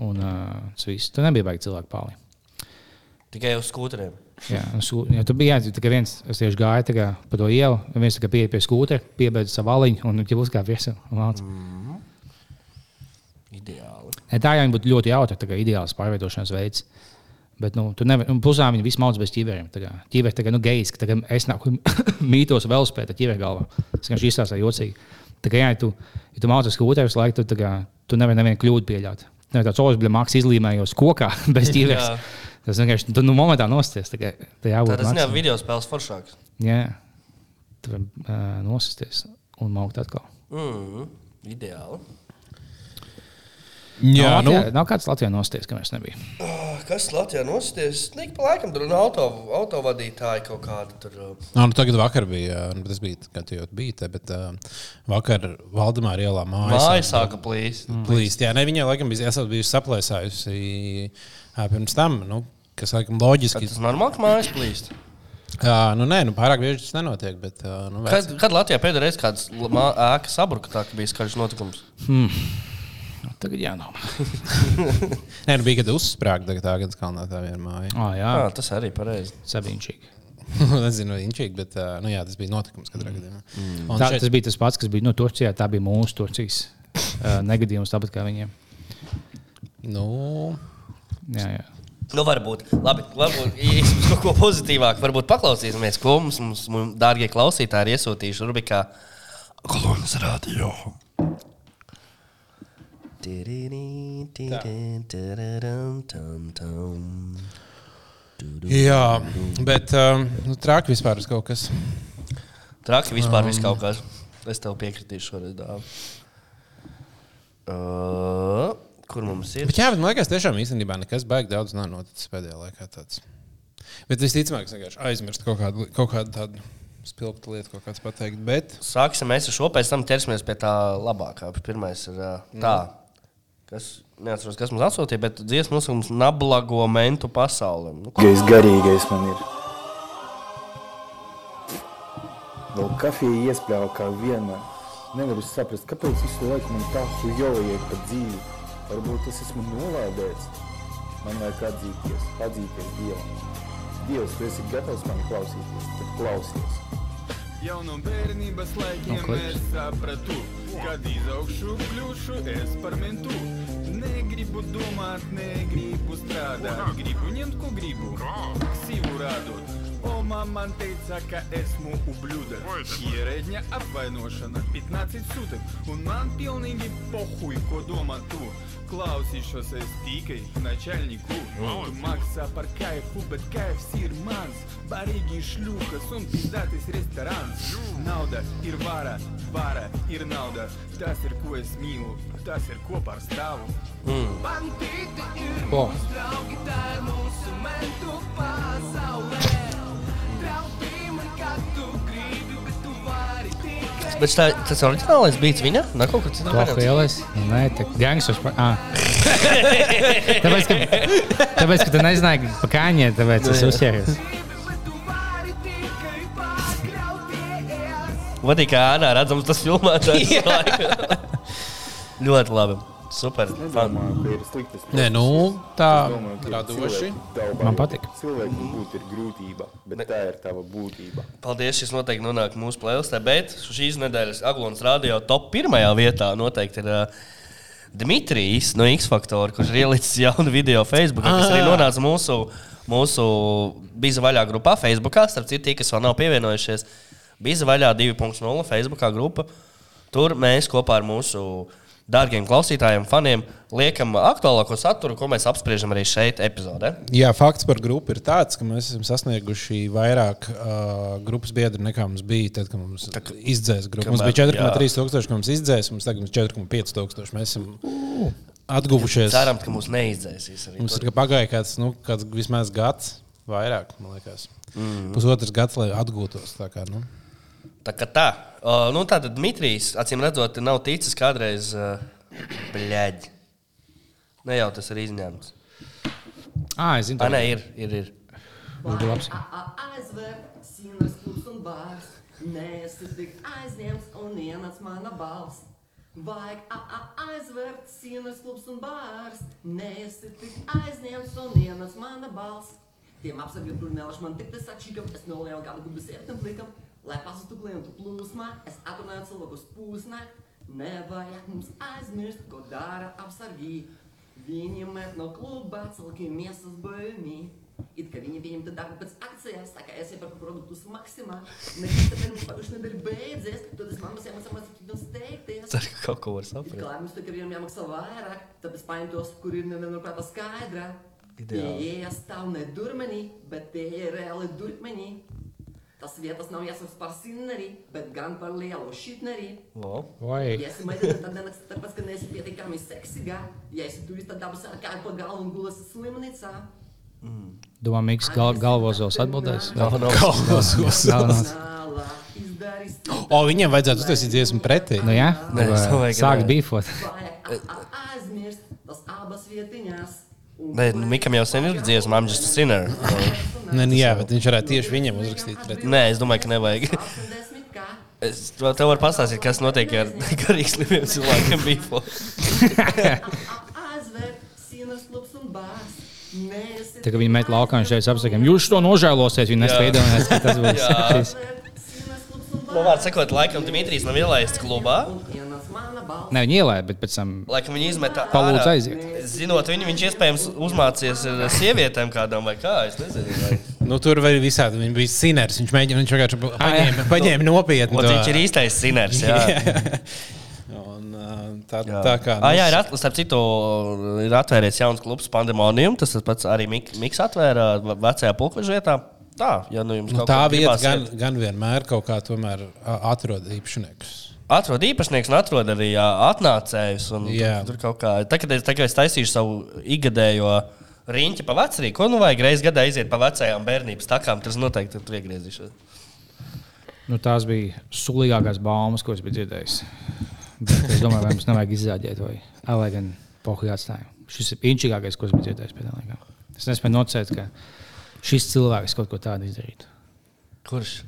S3: Un uh, tas viss. Tur nebija baigi cilvēku pāli.
S2: Tikai uz skūteriem.
S3: Jā, ja tur bija tikai viens, kas tieši gāja kā, pa to ielu. Viens pieeja pie skūtera, piebeidza savu aliņu un viņš uzkāpa virsū. Mm.
S2: Ideāli.
S3: Ja tā jau būtu ļoti jautra, tā kā ideāls pārvietošanās veids. Bet, nu, tur nevar, pusām viņi vispār mācās bez ķīveriem. Ķīveri tā kā, nu, gejs, ka es nāku *laughs* mītos vēl spēt ar ķīveru galvā. Tas vienkārši izstāsta jocīgi. Tā kā, jā, ja tu, ja tu mācies skūterus laiku, tad kā, tu nevari nevienu kļūdu pieļaut. Nevis tāds olas, bija mākslinieks izlīmējos kokā *laughs* bez *laughs* ķīveres. Tas vienkārši tu nu, momentā nosties. Tā tā jābūt.
S2: Tas nav video spēles foršāks.
S3: Jā, tu vari uh, nosties un maukt atkal.
S2: Mm, ideāli.
S3: Jā, nav, Latvijā, nu. nav kāds Latvijā nosties, ka mēs nebijām.
S2: Ah, kas Latvijā nosties? Nik pa laikam tur ir auto, autovadītāji kaut kādi. Tur.
S1: No, nu, tagad vakar bija, nu, tas bija, kad jau bija te, bet uh, vakar Valdemāra ielā mājas.
S2: Māja sāka plīst.
S1: Mm. Plīst, jā, ne, viņa laikam bija, esat bijusi saplēsājusi pirms tam, nu, kas laikam loģiski.
S2: Tas normāli, ka mājas plīst.
S1: Jā, nu nē, nu pārāk bieži tas nenotiek. Bet, nu,
S2: kad, kad Latvijā pēdējā reizē kāds ēka sabruka, tā bija skaļš notikums?
S3: Hmm. Tagad jānāk. *laughs*
S1: Nē, nu bija, kad uzsprāga tagad tā gada kalnā tā viena māja.
S3: Oh, jā.
S2: jā, tas arī pareizi.
S3: Sabiņķīgi. *laughs*
S1: Nezinu, inčīgi, bet nu, jā, tas bija notikums katrā gadījumā.
S3: Mm. Tā, šeit... Tas bija tas pats, kas bija no Turcijā. Tā bija mūsu Turcijas uh, negadījums, tāpat kā viņiem.
S1: Nu.
S3: Jā, jā.
S2: Nu, varbūt. Labi, varbūt kaut *laughs* ko pozitīvāku. Varbūt paklausīsimies, ko mums, mums, mums dārgie klausītāji, ir iesūtījuši Rubikā Kolonas radio.
S1: Jā, bet um, nu, traki vispār ir kaut kas.
S2: Traki vispār um. kaut kas. Es tev piekritīšu šoreiz. Uh, kur mums ir?
S1: Bet, jā, bet man liekas, tiešām īstenībā nekas baigi daudz nav noticis pēdējā laikā. Tāds. Bet visticamāk, es vienkārši aizmirstu kaut kādu, kaut kādu tādu spilgta lieta, ko kāds pateikt. Bet...
S2: Sāksim mēs ar šo, pēc tam ķersimies pie tā labākā. Pirmais ir uh, tā. Mm kas neatceros, kas mums atsūtīja, bet dziesmu nosaukums Nablago mentu pasaulē. Nu,
S4: Gais garīgais man ir. Vēl kafija iespļāva kā vienmēr. Nevaru saprast, kāpēc visu laiku man tā hujojiet pa dzīvi. Varbūt es esmu nolādēts. Man vajag atzīties, atzīties Dievam. Dievs, tu esi gatavs mani klausīties, tad klausies.
S5: Jau no bērnības laikiem
S3: No klips.
S5: es sapratu, kad izaugšu, kļūšu es par mentu. Negribu domāt, negribu strādāt, gribu ņemt, ko gribu, sīvu rādot. O mamma man teica, ka esmu ублюдок. Ierēģņa apvainošana, 15 sūtek, un man pilnīgi pohuj, ko domā tu. Klausīšos es tikai načalniku. Tu maksā par kaifu, bet kaifs ir mans. Barīgi šļūkas un pizdātis restorāns. Nauda ir vara, vara ir nauda. Tas ir, ko es mīlu, tas ir, ko par stāvu. Bandīti ir
S3: Ko?
S5: mūsu draugi, tā ir mūsu mentu pasaulē. Draugi man, kā tu Bet
S2: tā, tas oriģinālais bija viņa? Nē, kaut kur citur.
S3: Tā
S2: variants?
S3: lielais. Nē, tā gangsters. pa- ā. tāpēc, ka, tāpēc, ka tu nezināji, pa kāņiem, tāpēc es
S2: kā ēnā redzams tas filmētājs. *laughs* Ļoti labi. Super. Fan.
S4: Nedomāju, ka ir sliktas
S1: Nē, nu, tā
S4: Es domāju, ka
S1: radoši.
S3: Man
S4: ir-
S3: patika.
S4: Cilvēkam būt ir grūtība, bet tā ir tava būtība.
S2: Paldies, šis noteikti nonāk mūsu playlistē. Bet šīs nedēļas Aglons radio top pirmajā vietā noteikti ir uh, Dmitrijs no X Factor, kurš ir ielicis jaunu video Facebook, kas arī nonāca mūsu, mūsu Biza vaļā grupā Facebook. Starp citu, tie, kas vēl nav pievienojušies, Biza vaļā 2.0 Facebook grupa. Tur mēs kopā ar mūsu dārgiem klausītājiem, faniem liekam aktuālāko saturu, ko mēs apspriežam arī šeit, epizodē.
S1: Jā, fakts par grupu ir tāds, ka mēs esam sasnieguši vairāk uh, grupas biedru nekā mums bija tad, kad mums izdzēs grupa. Mums bija
S2: kamēr-
S1: 4,3 tūkstoši, kad mums izdzēs, mums tagad ir 4,5 tūkstoši. Mēs esam atguvušies.
S2: Ceram, ka mūs neizdzēsīs.
S1: Mums ir pagājis kāds, nu, kāds vismaz gads, vairāk, man liekas. Mm. Pusotrs gads, lai atgūtos. Tā kā, nu.
S2: Tā kā tā. Uh, nu, tā tad Dmitrijs, acīm redzot, nav ticis kādreiz uh, bļaģi. Ne jau tas ir izņemts.
S3: Ā, es zinu,
S2: Tā nē, ir. ir, ir.
S3: būtu labs.
S6: Aizver sīnas klubs un bārs, nesi tik aizņemts un ienāc mana balss. Vajag aizvērt sīnas klubs un bārs, nesi tik aizņemts un ienāc mana balss. Tiem apsargiem tur nelaiž man tik tas atšķikam, es nolēju kādu gubu sērtam plikam, lai pazustu klientu plūsmā, es atrunāju cilvēkus pūsnakt. Nevajag mums aizmirst, ko dara apsargi. Viņi met no kluba cilvēkiem miesas bojumi. It kā viņi viņam tad darbu pēc akcijas, tā kā es ieperku produktus maksimā. Nekad tad mums pagājušajā nedēļā beidzies, tad es mammas jāmaksā mazliet un steigties.
S2: Ceru, ka kaut ko var saprast.
S6: klāt, mums tikai vienam jāmaksā vairāk, tāpēc paņem tos, kur ir nevienmērā skaidra. Tie
S2: Ideāli.
S6: iestāv ne durmenī, bet tie ir reāli durmenī. Tas vietas nav jāsauc par sinneri, bet gan par lielu šitneri.
S3: Vai.
S6: Ja esi meitene, tad nenāks tāpēc, ka neesi pietiekami seksīga. Ja esi turis, tad dabas ar kāju pa galvu un gulas slimnīcā.
S3: Domā, Mikls gal, galvozos atbildēs.
S2: Nav.
S3: Galvozos.
S1: O, viņiem vajadzētu uztaisīt dziesmu pretī.
S3: Nu, jā,
S2: Nē,
S3: sāk bīfot.
S6: aizmirst tas abas vietiņās. Un
S2: Nē, nu, Mikam jau sen ir dziesma, I'm just a sinner. *laughs*
S1: Nē, nu, jā, bet viņš varētu tieši viņiem uzrakstīt pretī.
S2: Nē, es domāju, ka nevajag.
S6: 80 *laughs* kā.
S2: Es tev varu pastāstīt, kas notiek ar *laughs* garīgi slimiem cilvēkiem
S6: un
S3: Tā kā viņi met laukā un šeit apsakām, jūs to nožēlosiet, viņi nespēdojās, ka tas būs.
S6: Un
S2: Nu, vārds sakot, laikam Dmitrijs nav ielaists klubā.
S6: Ienāc
S3: Nē, viņi ielēja, bet pēc tam
S2: Laikam viņi izmet
S3: palūdz aiziet.
S2: Zinot viņu, viņš iespējams uzmācījies ar sievietēm kādām vai kā. Es nezinu. Vai.
S1: Nu, tur bija visādi. Viņš bija siners. Viņš mēģināja, viņš vienkārši paņēma, paņēma nopietni.
S2: Un viņš ir īstais siners. Jā. *laughs*
S1: Un, tā,
S2: Jā.
S1: tā kā. nu,
S2: Ah, jā, ir starp citu, ir atvērts jauns klubs Pandemonium. Tas pats arī Mik- Miks atvēra vecajā pulkveža vietā. Tā, ja nu jums
S1: Nu,
S2: kaut
S1: tā
S2: kur
S1: vieta gan, gan vienmēr kaut kā tomēr atrod īpašniekus.
S2: Atrod īpašnieks un atrod arī atnācējus. Tur, tur kaut kā, tā, kad es, tā, kad es taisīšu savu ikgadējo riņķi pa vecrīku, ko nu vajag reizes gadā iziet pa vecajām bērnības takām, tas noteikti tur iegriezīšos.
S3: Nu, tās bija sulīgākās baumas, ko es biju dzirdējis. Bet es domāju, vai mums nevajag izzāģēt, vai arī gan pohuļā atstājam. Šis ir inčīgākais, ko es biju dzirdējis pēdējā laikā. Es nespēju nocēt, ka šis cilvēks kaut ko tādu izdarītu.
S2: Kurš?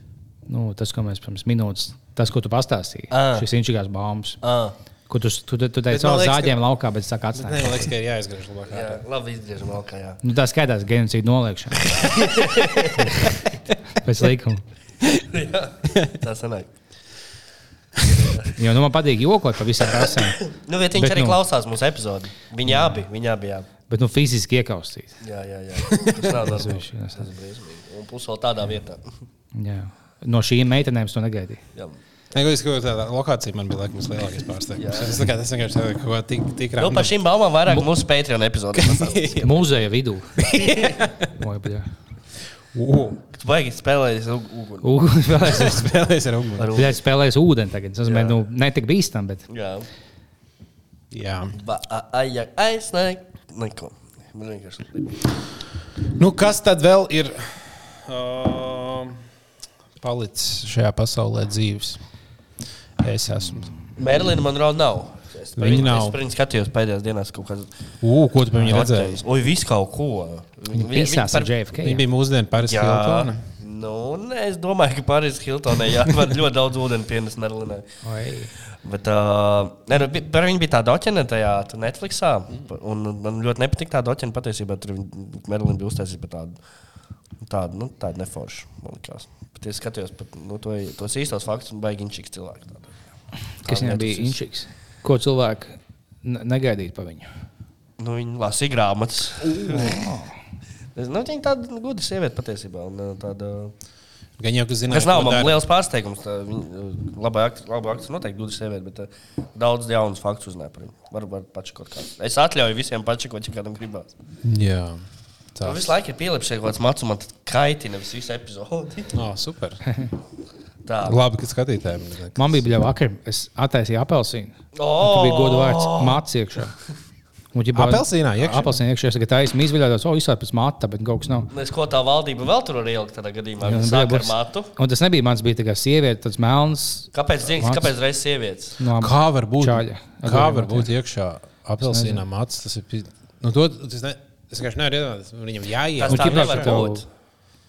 S3: Nu, tas, ko mēs pirms minūtes, tas, ko tu pastāstīji,
S2: Ā.
S3: šis inčīgās baumas.
S2: Ah.
S3: Kur tu, tu, tu, teici,
S1: man
S3: o
S1: liekas, ka-
S3: zāģiem laukā, bet es saku
S1: Nē,
S3: atstāju.
S1: man liekas, ka ir jāizgriež labāk.
S2: Jā, labi, izgriežam laukā. Jā.
S3: Nu, tā skaitās genocīdu noliekšana. *laughs* Pēc likuma.
S2: Jā, tā sanāk.
S3: Jo nu, man patīk jokot par visām prasām,
S2: Nu, bet viņš
S3: Bet,
S2: arī
S3: nu-
S2: klausās mūsu epizodi. Viņi abi, viņi abi, jā.
S3: bet nu, fiziski iekaustīt.
S2: Jā, jā, jā. Tas nav tas
S3: viņš- tas-
S2: Tas ir briesmīgi. Un plus vēl tādā vietā.
S3: Jā. No šīm meitenēm es to negaidīju.
S2: Jā.
S1: Es kaut kādā lokācijā man bija laikam lielākais pārsteigums. Es tā kā tas vienkārši tādu kaut ko tik, tik
S2: Nu, par šīm baumām vairāk mūsu Patreon epizodē. *laughs*
S3: Mūzeja vidū. *laughs*
S2: Tu baigi spēlējies uguni.
S3: Uguns spēlēs,
S1: spēlēs ar uguni.
S3: bļā, spēlēs ūdeni tagad. Tas
S2: Jā.
S3: nozīmē, nu, ne tik bīstam, bet
S2: Jā.
S1: Jā.
S2: Ai, ai, aizsniegt. Neko. Man vienkārši.
S1: Nu, kas tad vēl ir uh, palicis šajā pasaulē dzīves? Es esmu.
S2: Merlina Monroe nav. Es par
S1: Viņa
S2: viņu-
S1: nav.
S2: Es par viņu skatījos pēdējās dienās kaut kādas.
S1: Ugh, ko tu par viņu redzēji?
S2: Oi, viss kaut ko. Viņa- viņa-
S3: visās
S2: viņa
S3: ar JFK.
S1: Viņa bija mūsdienu Paris
S2: Jā, nu, nē, es domāju, ka Pāris Hiltonai jāvar ļoti daudz ūdeni pienes Merlinai. Bet uh, ne, nu, par viņu bija tā doķene tajā Netflixā. Un man ļoti nepatika tā doķene patiesībā. Tur Merlina bija uztaisīta par tādu. Tādu, nu, tādu neforšu, man liekas. Bet es skatījos par nu, to, tos īstos faktus un baigi inčiks cilvēku. Tādu.
S3: Kas viņam bija inčiks? Ko cilvēki ne- negaidītu par viņu?
S2: Nu, viņa lasīja grāmatas. Nu, viņa tāda nu, gudra sieviete patiesībā. Un, uh, tāda,
S1: Gan jau, ka zināja,
S2: Tas nav man
S1: dara.
S2: liels pārsteigums. Viņa labi akts, noteikti gudra sieviete, bet uh, daudz jaunus faktus uzzināja par viņu. Varbūt paši kaut kāds. Es atļauju visiem pačakot, ja kādam gribās.
S1: Jā.
S2: Tā
S1: Tā.
S2: visu laiku ir pielips kaut kāds macu, man kaitina visu epizodi. *laughs*
S1: Oh, super. *laughs*
S2: Tā.
S1: Labi, ka skatītājiem. nekas.
S3: Man bija bļā vakar, es attaisīju apelsīnu.
S2: Oh!
S3: Tur bija godu vārds mācis iekšā. Un, ģipā,
S1: Apelsīnā iekšā?
S3: Apelsīnā iekšā. Es tikai taisnu izviļājos, o, izsāp pēc mata, bet kaut kas nav.
S2: Es ko tā valdība vēl tur ielikt tādā gadījumā?
S3: Nu,
S2: sāk ar matu.
S3: Un tas nebija mans, bija tā kā sieviete, tas melns.
S2: Kāpēc,
S3: Mats.
S2: kāpēc reizes sievietes?
S3: No,
S1: Kā var būt?
S3: Čaļa.
S1: Kā
S3: Ar
S1: var būt iekšā apelsīnā mats? Tas ir. Nu, to, tas ne, es vienkārši nevaru iedomāties. Viņam jāiet.
S2: Tas tā nevar būt.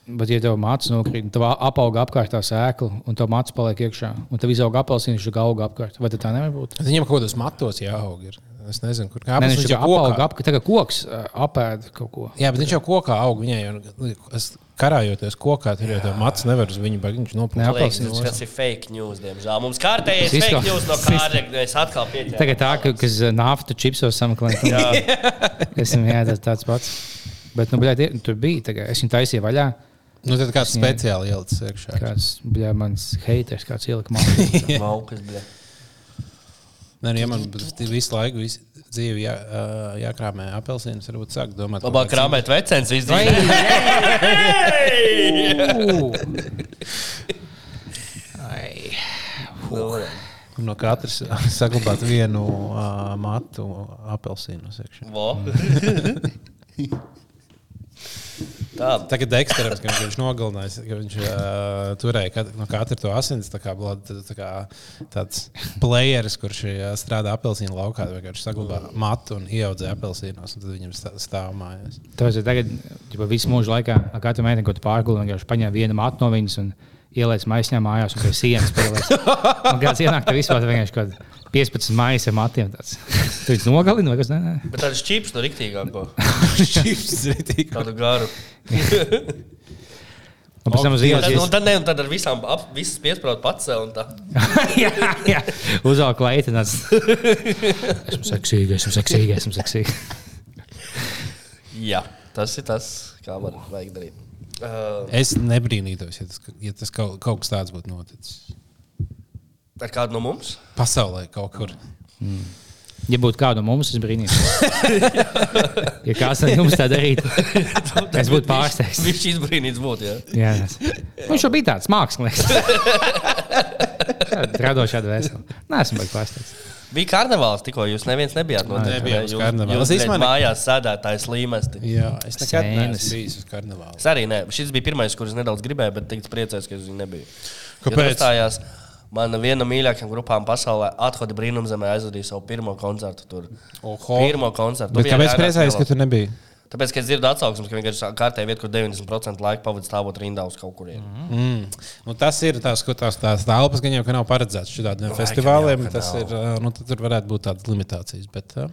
S3: Bet, ja tev mācis nokrīt, tad apauga apkārt tā sēkla, un tev mācis paliek iekšā, un tev izaug apelsīns, viņš auga apkārt. Vai tā nevar būt?
S1: Viņam kaut kādos matos jāaug. Ir. Es nezinu, kur kāpēc
S3: viņš jau apauga apkārt, tā kā koks apēda kaut ko.
S1: Jā, bet viņš jau kokā aug. Viņai jau es karājoties kokā, tur jau tā mats nevar uz viņu baigi. Viņš
S3: apelsīns.
S2: tas ir fake news, diemžēl. Mums kārtējais
S3: Tas
S2: fake news no kārtas. Es atkal pieņēmu.
S3: Tagad tā, ka, kas naftu čipsos sameklē. *laughs* Es viņam jādara tāds pats. Bet, nu, bļā, tur bija, tagad, es viņu taisīju vaļā.
S1: Nu, tad kāds speciāli ielicis iekšā.
S3: Kāds bija mans haters, kāds ielika mākslinieks. *laughs*
S2: Maukas, bļa.
S1: Nē, nu, ja man visu laiku, visu dzīvi jā, jākrāmē apelsīns, varbūt sāk domāt.
S2: Labāk krāpēt vecens izdzīvot.
S1: No katras *laughs* saglabāt vienu uh, matu apelsīnu. iekšā. *laughs*
S2: Tā.
S1: Tagad Deksteram, ka viņš nogalinājis, ka viņš uh, turēja kat, no katra to asins, tā kā, tā kā tāds playeris, kurš uh, strādā apelsīnu laukā, vienkārši saglabā matu un ieaudzē apelsīnos, un tad viņam stā- stāv mājās.
S3: Tas ir tagad, ja visu mūžu laikā, katru meiteni, ko tu pārguli, vienkārši paņem vienu matu no viņas un ieliec maisiņā mājās, un pie sienas spēlēs. Un kāds ienāk, tev vispār vienkārši kaut kāds 15 maisi ar matiem. Tāds. Tu viņus nogalini vai kas? Nē, nē.
S2: Bet tāds čips no riktīgāko.
S1: Ir rītīgi.
S2: Tādu garu.
S3: Un pēc tam uz
S2: Tad,
S3: ielas
S2: un tad, ne, tad ar visām, ap, visas piesprāut pats sev un tā. *laughs*
S3: jā, jā. uzvelk leitenās. Esmu seksīga, esmu seksīga, esmu seksīga.
S2: Jā, tas ir tas, kā var vajag darīt. Uh,
S1: Es nebrīnītos, ja tas, ja tas kaut, kaut kas tāds būtu noticis.
S2: ar kādu no mums?
S1: Pasaulē kaut kur.
S3: Ja būtu kāda no mums, es brīnītos. *laughs* Ja kāds no jums tā darītu, es būtu pārsteigts.
S2: Viņš izbrīnīts būtu, jā.
S3: Jā, tas. Viņš jau bija tāds mākslinieks. *laughs* Radošā dvēsele. Nē, esmu pārsteigts.
S2: Bija karnevāls, tikko jūs neviens nebijāt no
S1: Nebija uz karnevāla.
S2: Jūs
S1: Es
S2: bijāt mājās sēdētājs līmesti.
S1: Jā, es nekad neesmu bijis uz karnevālu.
S2: Es arī ne. Šis bija pirmais, kurus nedaudz gribēju, bet tagad priecājos, ka es viņu nebiju.
S1: Kāpēc?
S2: Stājās, mana viena no mīļākajām grupām pasaulē Athoda brīnumzemē aizvadīja savu pirmo koncertu tur.
S1: Oho.
S2: Pirmo koncertu.
S1: Kāpēc priecājies, ka tu nebiji?
S2: Tāpēc, kad es dzirdu atsauksmes, ka vienkārši kārtēji vieta, kur 90% laika pavadīja stāvot rindā uz kaut kurien.
S1: Mm. Nu, tas ir tas, ko tās, tās telpas, gan jau ka nav paredzētas šādiem festivāliem.
S2: jau,
S1: Tas
S2: nav.
S1: ir, nu, tur varētu būt tādas limitācijas. Bet, uh,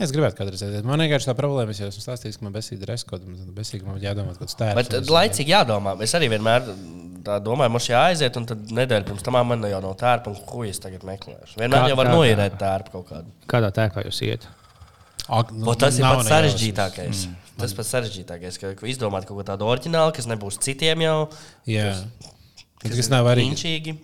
S1: es gribētu kādreiz aiziet. Man vienkārši tā problēma, jau esmu stāstījis, ka man besīga reskoda, man besīga man jādomā, ka tas tērps.
S2: Bet laicīgi jādomā. Es arī vienmēr tā domāju, mums jāaiziet, un tad nedēļa pirms tam man jau nav tērpa, un ko es tagad meklēšu. Vienmēr
S3: Kā-
S2: jau var noīrēt tērpu kaut kādu.
S3: Kādā tērpā jūs iet?
S1: Ak, nu,
S2: O, tas ir pats sarežģītākais. Mm. Tas pats sarežģītākais, ka izdomāt kaut ko tādu oriģinālu, kas nebūs citiem jau.
S1: Jā. Tas nav arī.
S2: Inčīgi.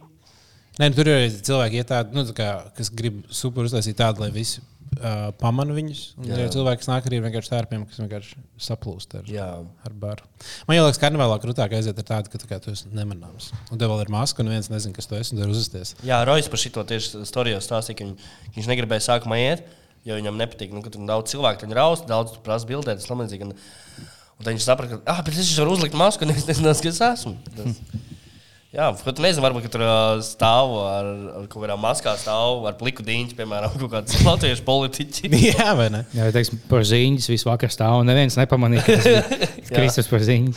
S1: Nē, nu, tur ir arī cilvēki, tādi, nu, tā kā, kas grib super uztaisīt tādu, lai visi uh, pamana viņus. Un ir cilvēki, kas nāk arī ar vienkārši tērpiem, kas vienkārši saplūst ar,
S2: Jā.
S1: ar baru. Man liekas, ka karnevālā krūtāk aiziet ar tādu, ka tā kā, tu esi nemanāms. Un tev vēl ir maska, un viens nezina, kas tu esi, un tur uzvesties.
S2: Jā, Rojas par šo tieši stāstīja ka viņ, ka viņš negribēja sākumā iet, jo viņam nepatīk, nu, ka tur daudz cilvēku tur raust, daudz tur prasa bildēt, tas līdzīgi. Un, un tad viņš saprata, ka, ah, bet es varu uzlikt masku, un es nezinu, kas es esmu. Tas, Jā, ko tu nezini, varbūt tur stāv ar, ar kaut kādām maskām, stāv ar pliku dīņu, piemēram, *laughs* kaut kāds latviešu politiķis. *laughs*
S1: Jā, vai ne?
S3: Jā, teiksim, par ziņas visu vakaru stāv, un neviens nepamanīja, ka tas ir *laughs* Kristus par ziņu.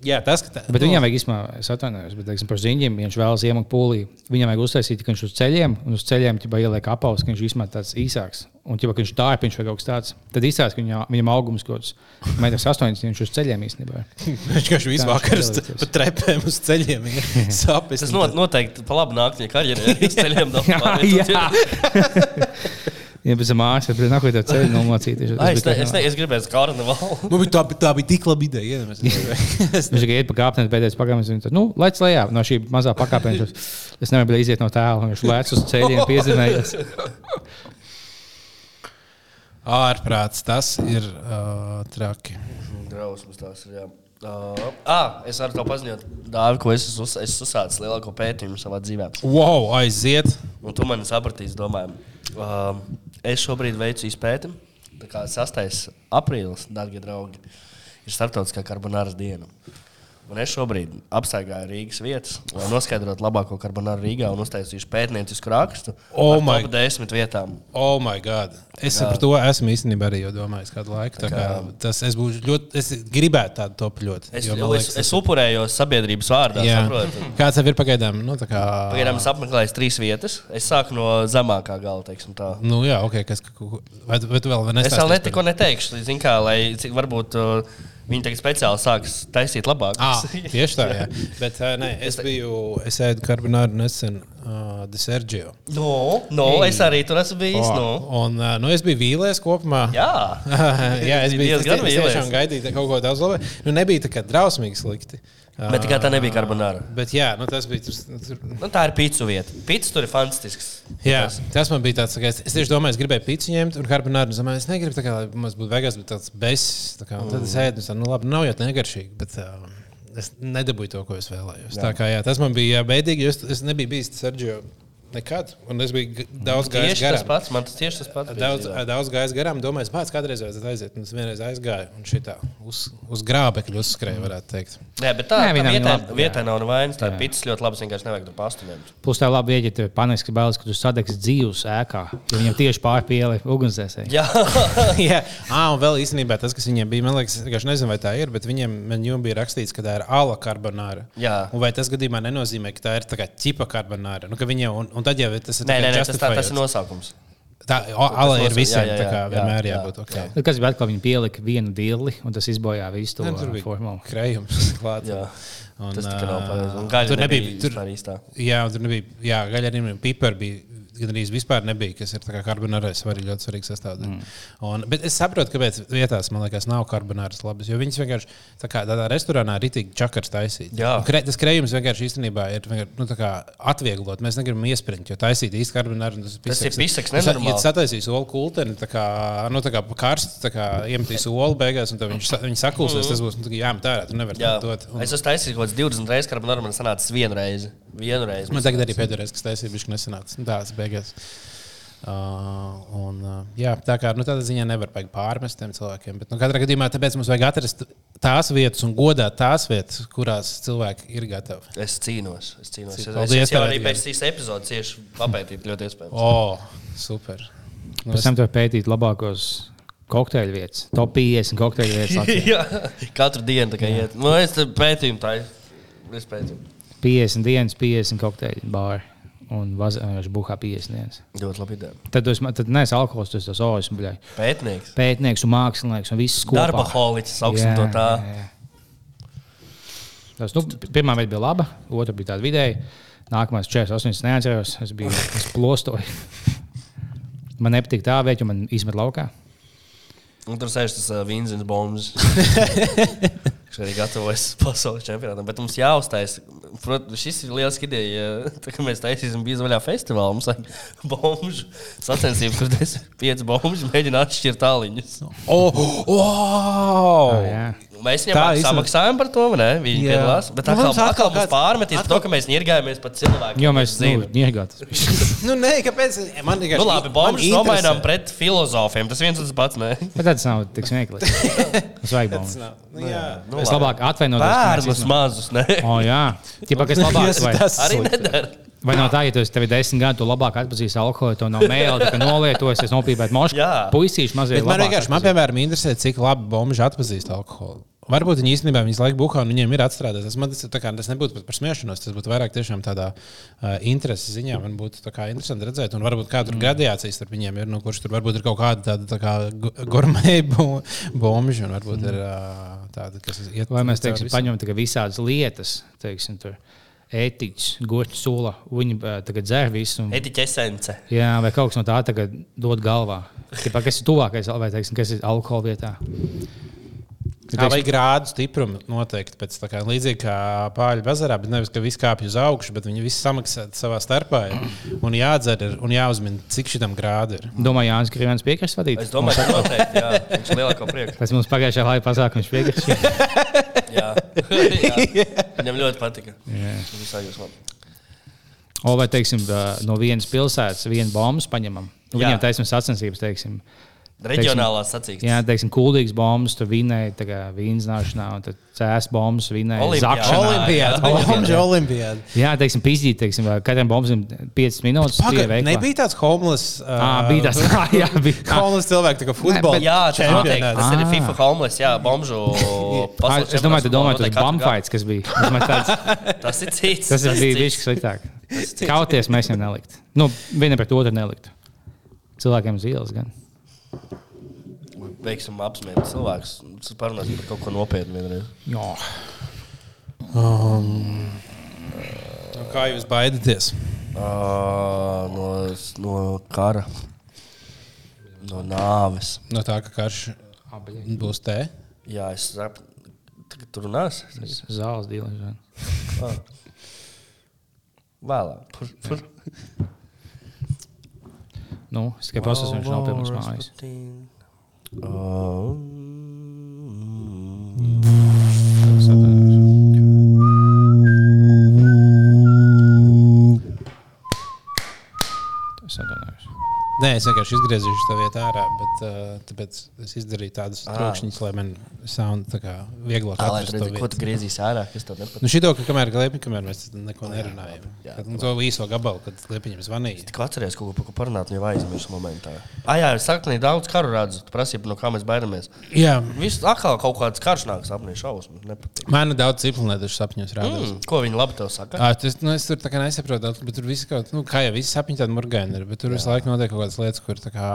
S1: Jā, tas, ka tā,
S3: Bet viņam vajag īstenībā, es atvainojos, bet teiksim, par ziņiem, ja viņš vēlas iemakt pūlī. Viņam vajag uztaisīt, ka viņš uz ceļiem, un uz ceļiem ķipa, ieliek apavus, ka viņš īstenībā tāds īsāks. Un, ja viņš tā ir, viņš vai kaut kas tāds, tad izstāsta, ka viņa, viņam augums kaut kāds 1,80 m, viņš uz ceļiem īstenībā. ir. *laughs*
S1: viņš vienkārši visu vakaru
S3: ir
S1: pa trepēm uz ceļiem ir *laughs* sapnis.
S2: Tas not, noteikti pa labu nākt viņa karjerā, ja *laughs* uz ceļiem nav
S3: Jā, ja bez mākslas, tad nākamā gada ceļā nomocīties.
S2: Ai, Es, ne, es, ne, es gribēju karnevālu.
S1: Nu, bet tā, tā bija tik laba ideja. *laughs*
S3: Viņš tikai iet pa kāpnēm, pēdējais pagājums. Viņš teica, nu, lec lejā no šī mazā pakāpiena. Es nevaru iziet no tēla. Viņš lēc uz ceļiem, piezīmējies. *laughs*
S1: Ārprāts, tas ir uh, traki.
S2: Drausmas tās ir. Jā. Uh, ah, es varu tev paziņot, Dāvi, ko es esmu es uzsācis lielāko pētījumu savā dzīvē.
S1: Wow, aiziet!
S2: Un tu mani sapratīsi, domāju. Uh, es šobrīd veicu izpēti. Tā kā 6. aprīlis, darbie draugi, ir starptautiskā karbonāras diena. Un es šobrīd apstaigāju Rīgas vietas, lai noskaidrotu labāko karbonāru Rīgā un uztaisīšu pētniecisku rakstu
S1: Oh
S2: par top desmit vietām.
S1: Oh, my God! Es par to esmu īstenībā arī domājis kādu laiku. Tā kā, tas, es, būšu ļoti, es gribētu tādu topu ļoti.
S2: Es,
S1: jo
S2: es,
S1: man
S2: es,
S1: liekas,
S2: es upurējos sabiedrības vārdā.
S1: Jā. Kāds tev ir pagaidām? Nu, tā kā,
S2: Pagaidām es apmeklēju trīs vietas. Es sāku no zemākā gala. teiksim tā.
S1: Nu, jā, ok. Kas, vai, vai tu vēl
S2: Es
S1: nestāstīsi
S2: vēl
S1: par-
S2: netiko neteikšu, zin kā, lai cik varbūt uh, viņi tagad speciāli sāks taisīt labāk.
S1: Ah, *laughs* tieši tā, jā. Bet uh, nē, es biju, es ēdu karbonāru nesen uh, Desergio.
S2: no, no, es arī tur esmu bijis. No.
S1: Un, uh, nu, es biju vīlies kopumā.
S2: Jā, *laughs*
S1: jā, es *laughs* biju
S2: diezgan
S1: es tie- es
S2: vīlies.
S1: tiešām gaidīju kaut ko daudz labāku. Nu, nebija tā kā drausmīgi slikti.
S2: Bet tā nebija karbonāra.
S1: Bet jā, nu, tas bija. Tur, tur,
S2: Nu, tā ir pīcis vieta. Pīcis tur ir fantastisks.
S1: Jā, tas man bija tāds, ka es, es tieši domāju, es gribēju pīci ņemt, un karbonāru zemē. Es negribu, tā kā, lai mums būtu vegas, bet tāds bezs. Tā kā, un tad es ēdu, un tā, nu, labi, nav jau negaršīgi, bet uh, es nedabūju to, ko es vēlējos. Jā. Tā kā jā, tas man bija jā, bēdīgi, jo es, es nebiju bijis Sergio nekad, un es biju daudz gājis
S2: Tieši tas
S1: garām.
S2: pats, man tas tieši tas pats. bija
S1: Daudz,
S2: dzīvē.
S1: daudz gājis garām, domāju, pats kādreiz aiziet. Un es vienreiz aizgāju, un šitā uz, uz grābekļa uzskrēju, varētu teikt.
S2: Nē, bet tā,
S3: Nē,
S2: vietā,
S3: labi, jā.
S2: vietā nav nevainas. Tā ir pīcis ļoti labi. Vienkārši nevajag tur pastuļot.
S3: Plus tā labi ieģi, panelis, ka bailes, ka tu sadegsi dzīves ēkā. Jo viņam tieši pārpieli ugunsdzēsēji.
S2: Jā, *laughs*
S1: Jā, ah, un vēl īstenībā tas, kas viņiem bija, man liekas, es nezinu, vai tā ir, bet viņiem viņam bija rakstīts, ka tā ir ala karbonāra.
S2: Jā.
S1: Un vai tas gadījumā nenozīmē, ka tā ir tā kā ķipa karbonāra? Nu, ka viņiem, un, un tad jau tas ir
S2: nē, nē, nē tas, tā, tas ir nosaukums.
S1: Tā ala ir visiem,
S2: jā, jā,
S1: tā kā
S2: jā,
S1: vienmēr
S2: jā,
S1: jābūt. Okay.
S2: jā.
S3: Nu, Kas bija atkal, viņi pielika vienu dilli, un tas izbojā visu to
S1: bija
S3: formulu.
S1: krējums *laughs* klāts.
S2: Jā.
S1: Un,
S2: Tas tā kā nav pareizi. Un
S1: tur
S2: nebija
S1: nebija. Tur,
S2: īstā.
S1: jā, un tur nebija. Jā, gaļa arī bija. Gan arī vispār nebija, kas ir karbonārais, arī ļoti svarīgs sastāvdaļa. Mm. Bet es saprotu, kāpēc vietās, man liekas, nav karbonāras labas. Jo viņas vienkārši tā kā tādā restorānā ir rītīgi čakars taisīt. Un Kre, tas krējums vienkārši īstenībā ir vienkārši, nu, atvieglot. Mēs negribam iesprint, jo taisīt īsti karbonāru. Tas,
S2: Tas ir piseks,
S1: Ja
S2: nenormāli.
S1: tu sataisīs olu kulteni, tā kā, nu, tā kā pa karstu, tā kā iemetīs olu beigās, un tad viņš, viņi sakulsies, tas būs nu, jāmet ārā. Tu nevari
S2: Jā,
S1: tā dot. Un,
S2: es esmu taisījis kaut kāds 20 reizes, kad man sanāca vienu reizi. Vienu reizi.
S1: Man tagad arī pēdējā reize, kas taisīja, viņš nesanāca. Nu, Tā tas beigās. Uh, un, uh, jā, tā kā nu, tādā ziņā nevar pārmest tiem cilvēkiem. Bet, nu, katrā gadījumā tāpēc mums vajag atrast tās vietas un godāt tās vietas, kurās cilvēki ir gatavi.
S2: Es cīnos. Es, cīnos. es, es,
S1: Paldies
S2: es jau
S1: tev,
S2: arī pēc šīs epizodes cieši papētīju, ļoti iespējams.
S1: O, oh, super! Nu,
S3: Pēc
S1: es,
S3: tam tur pētīt labākos kokteļu vietas. Top 50 kokteļu vietas. *laughs*
S2: Jā, katru dienu tā kā iet. Nu, es te pētījumu tā es pētījumu.
S3: 50 dienas, 50 kokteļu bāri. Un vienkārši buhā 50 dienas.
S2: Ļoti labi ideja.
S3: Tad es tad neesmu alkohols, tas ir ojas, bļai.
S2: Pētnieks.
S3: Pētnieks un mākslinieks un viss kopā.
S2: Darba holiķis, sauksim to tā.
S3: jā, jā. Tas, nu, pirmā vieta bija laba, otra bija tāda vidēja. Nākamais 48. Es neatceros, es biju es plostoju. Man nepatīk tā vieta, jo man izmet laukā.
S2: Un tur sēž tas uh, Vinzens bombs. *laughs* Viņš arī gatavojas *laughs* pasaules čempionātam. Bet mums jāuztais. Protams, šis ir liels ideja. *laughs* Tā, kad mēs taisīsim bīzu vaļā festivālu, mums vajag *laughs* bombu sacensību, kur 5 bombas mēģina atšķirt tāliņus.
S1: Oh, wow!
S3: Ah, jā.
S2: Mēs
S1: Tā
S2: viņam
S1: īstenībā-
S2: samaksājam par to, vai ne? Viņi
S1: Jā.
S2: piedalās. Bet
S1: Nu,
S2: atkal,
S1: mums atkal
S2: atkal mums pārmetīs par to,
S1: atkal-
S2: ka mēs nirgājamies pat cilvēkiem.
S3: Jo mēs
S2: zinām.
S3: nu, iegājamies. *laughs*
S1: Nu, nē, kāpēc? Man vienkārši
S2: Nu, labi, bombas nomainām pret filozofiem. Tas viens un tas pats. Ne?
S3: Bet tas nav tik smieklīgi. *laughs* Tas vajag
S1: nav. Nu, jā.
S2: Nu,
S3: Es labāk atvainojos.
S2: Bērnus mazus. Ne?
S3: O, jā, Ķipa, kas *laughs* labāk vai,
S1: tas
S2: Arī nedara.
S3: vai no tā, ja tu esi tevi desmit gadu, tu labāk atpazīsti alkoholu, to nav mēlē, ka nolietojies, es nopīpētu mošu.
S2: Jā.
S3: Puisīši mazie.
S1: Bet man vienkārši, man piemēram, interesē, cik labi bomži atpazīst alkoholu. Varbūt viņi īstenībā viņas laiku buhā un viņiem ir atstrādāts. Tas, man, tas, kā, tas nebūtu pat par smiešanos, tas būtu vairāk tiešām tādā uh, intereses ziņā. Man būtu tā kā interesanti redzēt, un varbūt kāda mm. gradiācija starp viņiem ir, no kurš tur varbūt ir kaut kāda tāda tā kā gourmet bomža, un varbūt ir uh, tāda, kas iet.
S3: Vai mēs teiksim, paņemam tikai visādas lietas, teiksim, tur ētiķis, goķis, sula. Viņi tagad dzer visu. Un,
S2: Etiķa esence.
S3: jā, vai kaut kas no tā tagad dod galvā. Tipā, kas ir tuvākais, vai teiksim, kas ir alkohola vietā?
S1: Tā vai grādu stiprumu noteikti pēc tā kā līdzīgi kā pāļu bazarā, bet nevis, ka viss kāpj uz augšu, bet viņi visi samaksā savā starpā. Ir, un jādzer ir, un jāuzmina, cik šitam grādu ir.
S3: Domāju, Jānis Krievens piekrist vadīt.
S2: Es domāju, ka noteikti. Jā, viņš ir lielāko prieku.
S3: Tas mums pagājušajā laikā pasākumā viņš piekrist. *laughs*
S2: Jā. jā. Viņam ļoti patika. Visā jūs man.
S3: O, vai teiksim, no vienas pilsētas vienu bombu paņemam.
S2: Jā.
S3: Viņiem taisnība sacensības, teiksim.
S2: Reģionālās sacīkstes.
S3: Jā, teiksim, kuldīgas bombas, tur vinēja, tā kā vīnzināšanā, un tad cēs bombas vinēja. Zakšanā.
S1: Olimpiāda,
S2: jā.
S1: Olimpiāda.
S3: Jā, teiksim, pizdīt, teiksim, katram bombam 5 minūtes. Veikala.
S1: nebija tāds homeless.
S3: Ā, bija tas, *laughs* jā, bija.
S1: Homeless cilvēks, tā kā futbola.
S2: Jā, tas, noteikti, tas ir FIFA homeless, jā, bombžu. *laughs*
S3: Ah, Es domāju, tu domā, tas bumfights, kas bija. Tāds, *laughs*
S2: Tas ir cits.
S3: tas ir bija viņš sliktāk. Kauties mēs viņam nelikt. Nu, viena pret otru nelikt. Cilvēkiem uz ielas gan.
S2: Veiksim apsmiet cilvēkus. Tas parunāsim par kaut ko nopietnu vienreiz.
S3: Jā.
S1: Nu, Kā jūs baidāties?
S2: Uh, no, no kara. No nāves.
S1: No tā, ka karš būs te.
S2: Jā, es saprotu. Tur runās.
S3: Zāles dīlēšana.
S2: Vēlāk. Pur, pur.
S3: Nu, es tikai pasaku, viņš nav pie mums mājas.
S2: Oh.
S3: Es
S1: Nē, es vienkārši izgriezīšu tā vietā ārā, bet uh, tāpēc es izdarīju tādus
S2: Ah.
S1: trokšņus, lai man sound tā kā vieglāk
S2: Tā, lai
S1: atrast to
S2: redzētu, ko
S1: vietu.
S2: tu griezīs ārā, kas tev nepatīk.
S1: Nu, šito, ka kamēr gliepiņš, kamēr mēs neko nerunājam.
S2: jā.
S1: Kad, nu, to īso gabalu, kad gliepiņam zvanīja.
S2: Tikko atceries kaut ko, par ko parunāt, un jau aizmirsu momentā. Ah, jā, saku, ka daudz karu redzu. Tu prasīji, no kā mēs baidāmies.
S1: Jā,
S2: Viss atkal kaut kāds karš nāk sapnī šausmas.
S1: Man ir daudz ciprunētuši sapņos rādās.
S2: Mm, ko viņi labi tev saka?
S1: Ah, tas, nu, es tur tā kā nesaprotu, bet tur viss kaut nu, kā jau visi sapņi tādi murgaini ir, bet tur visu laiku notiek kaut kādas lietas, kur tā kā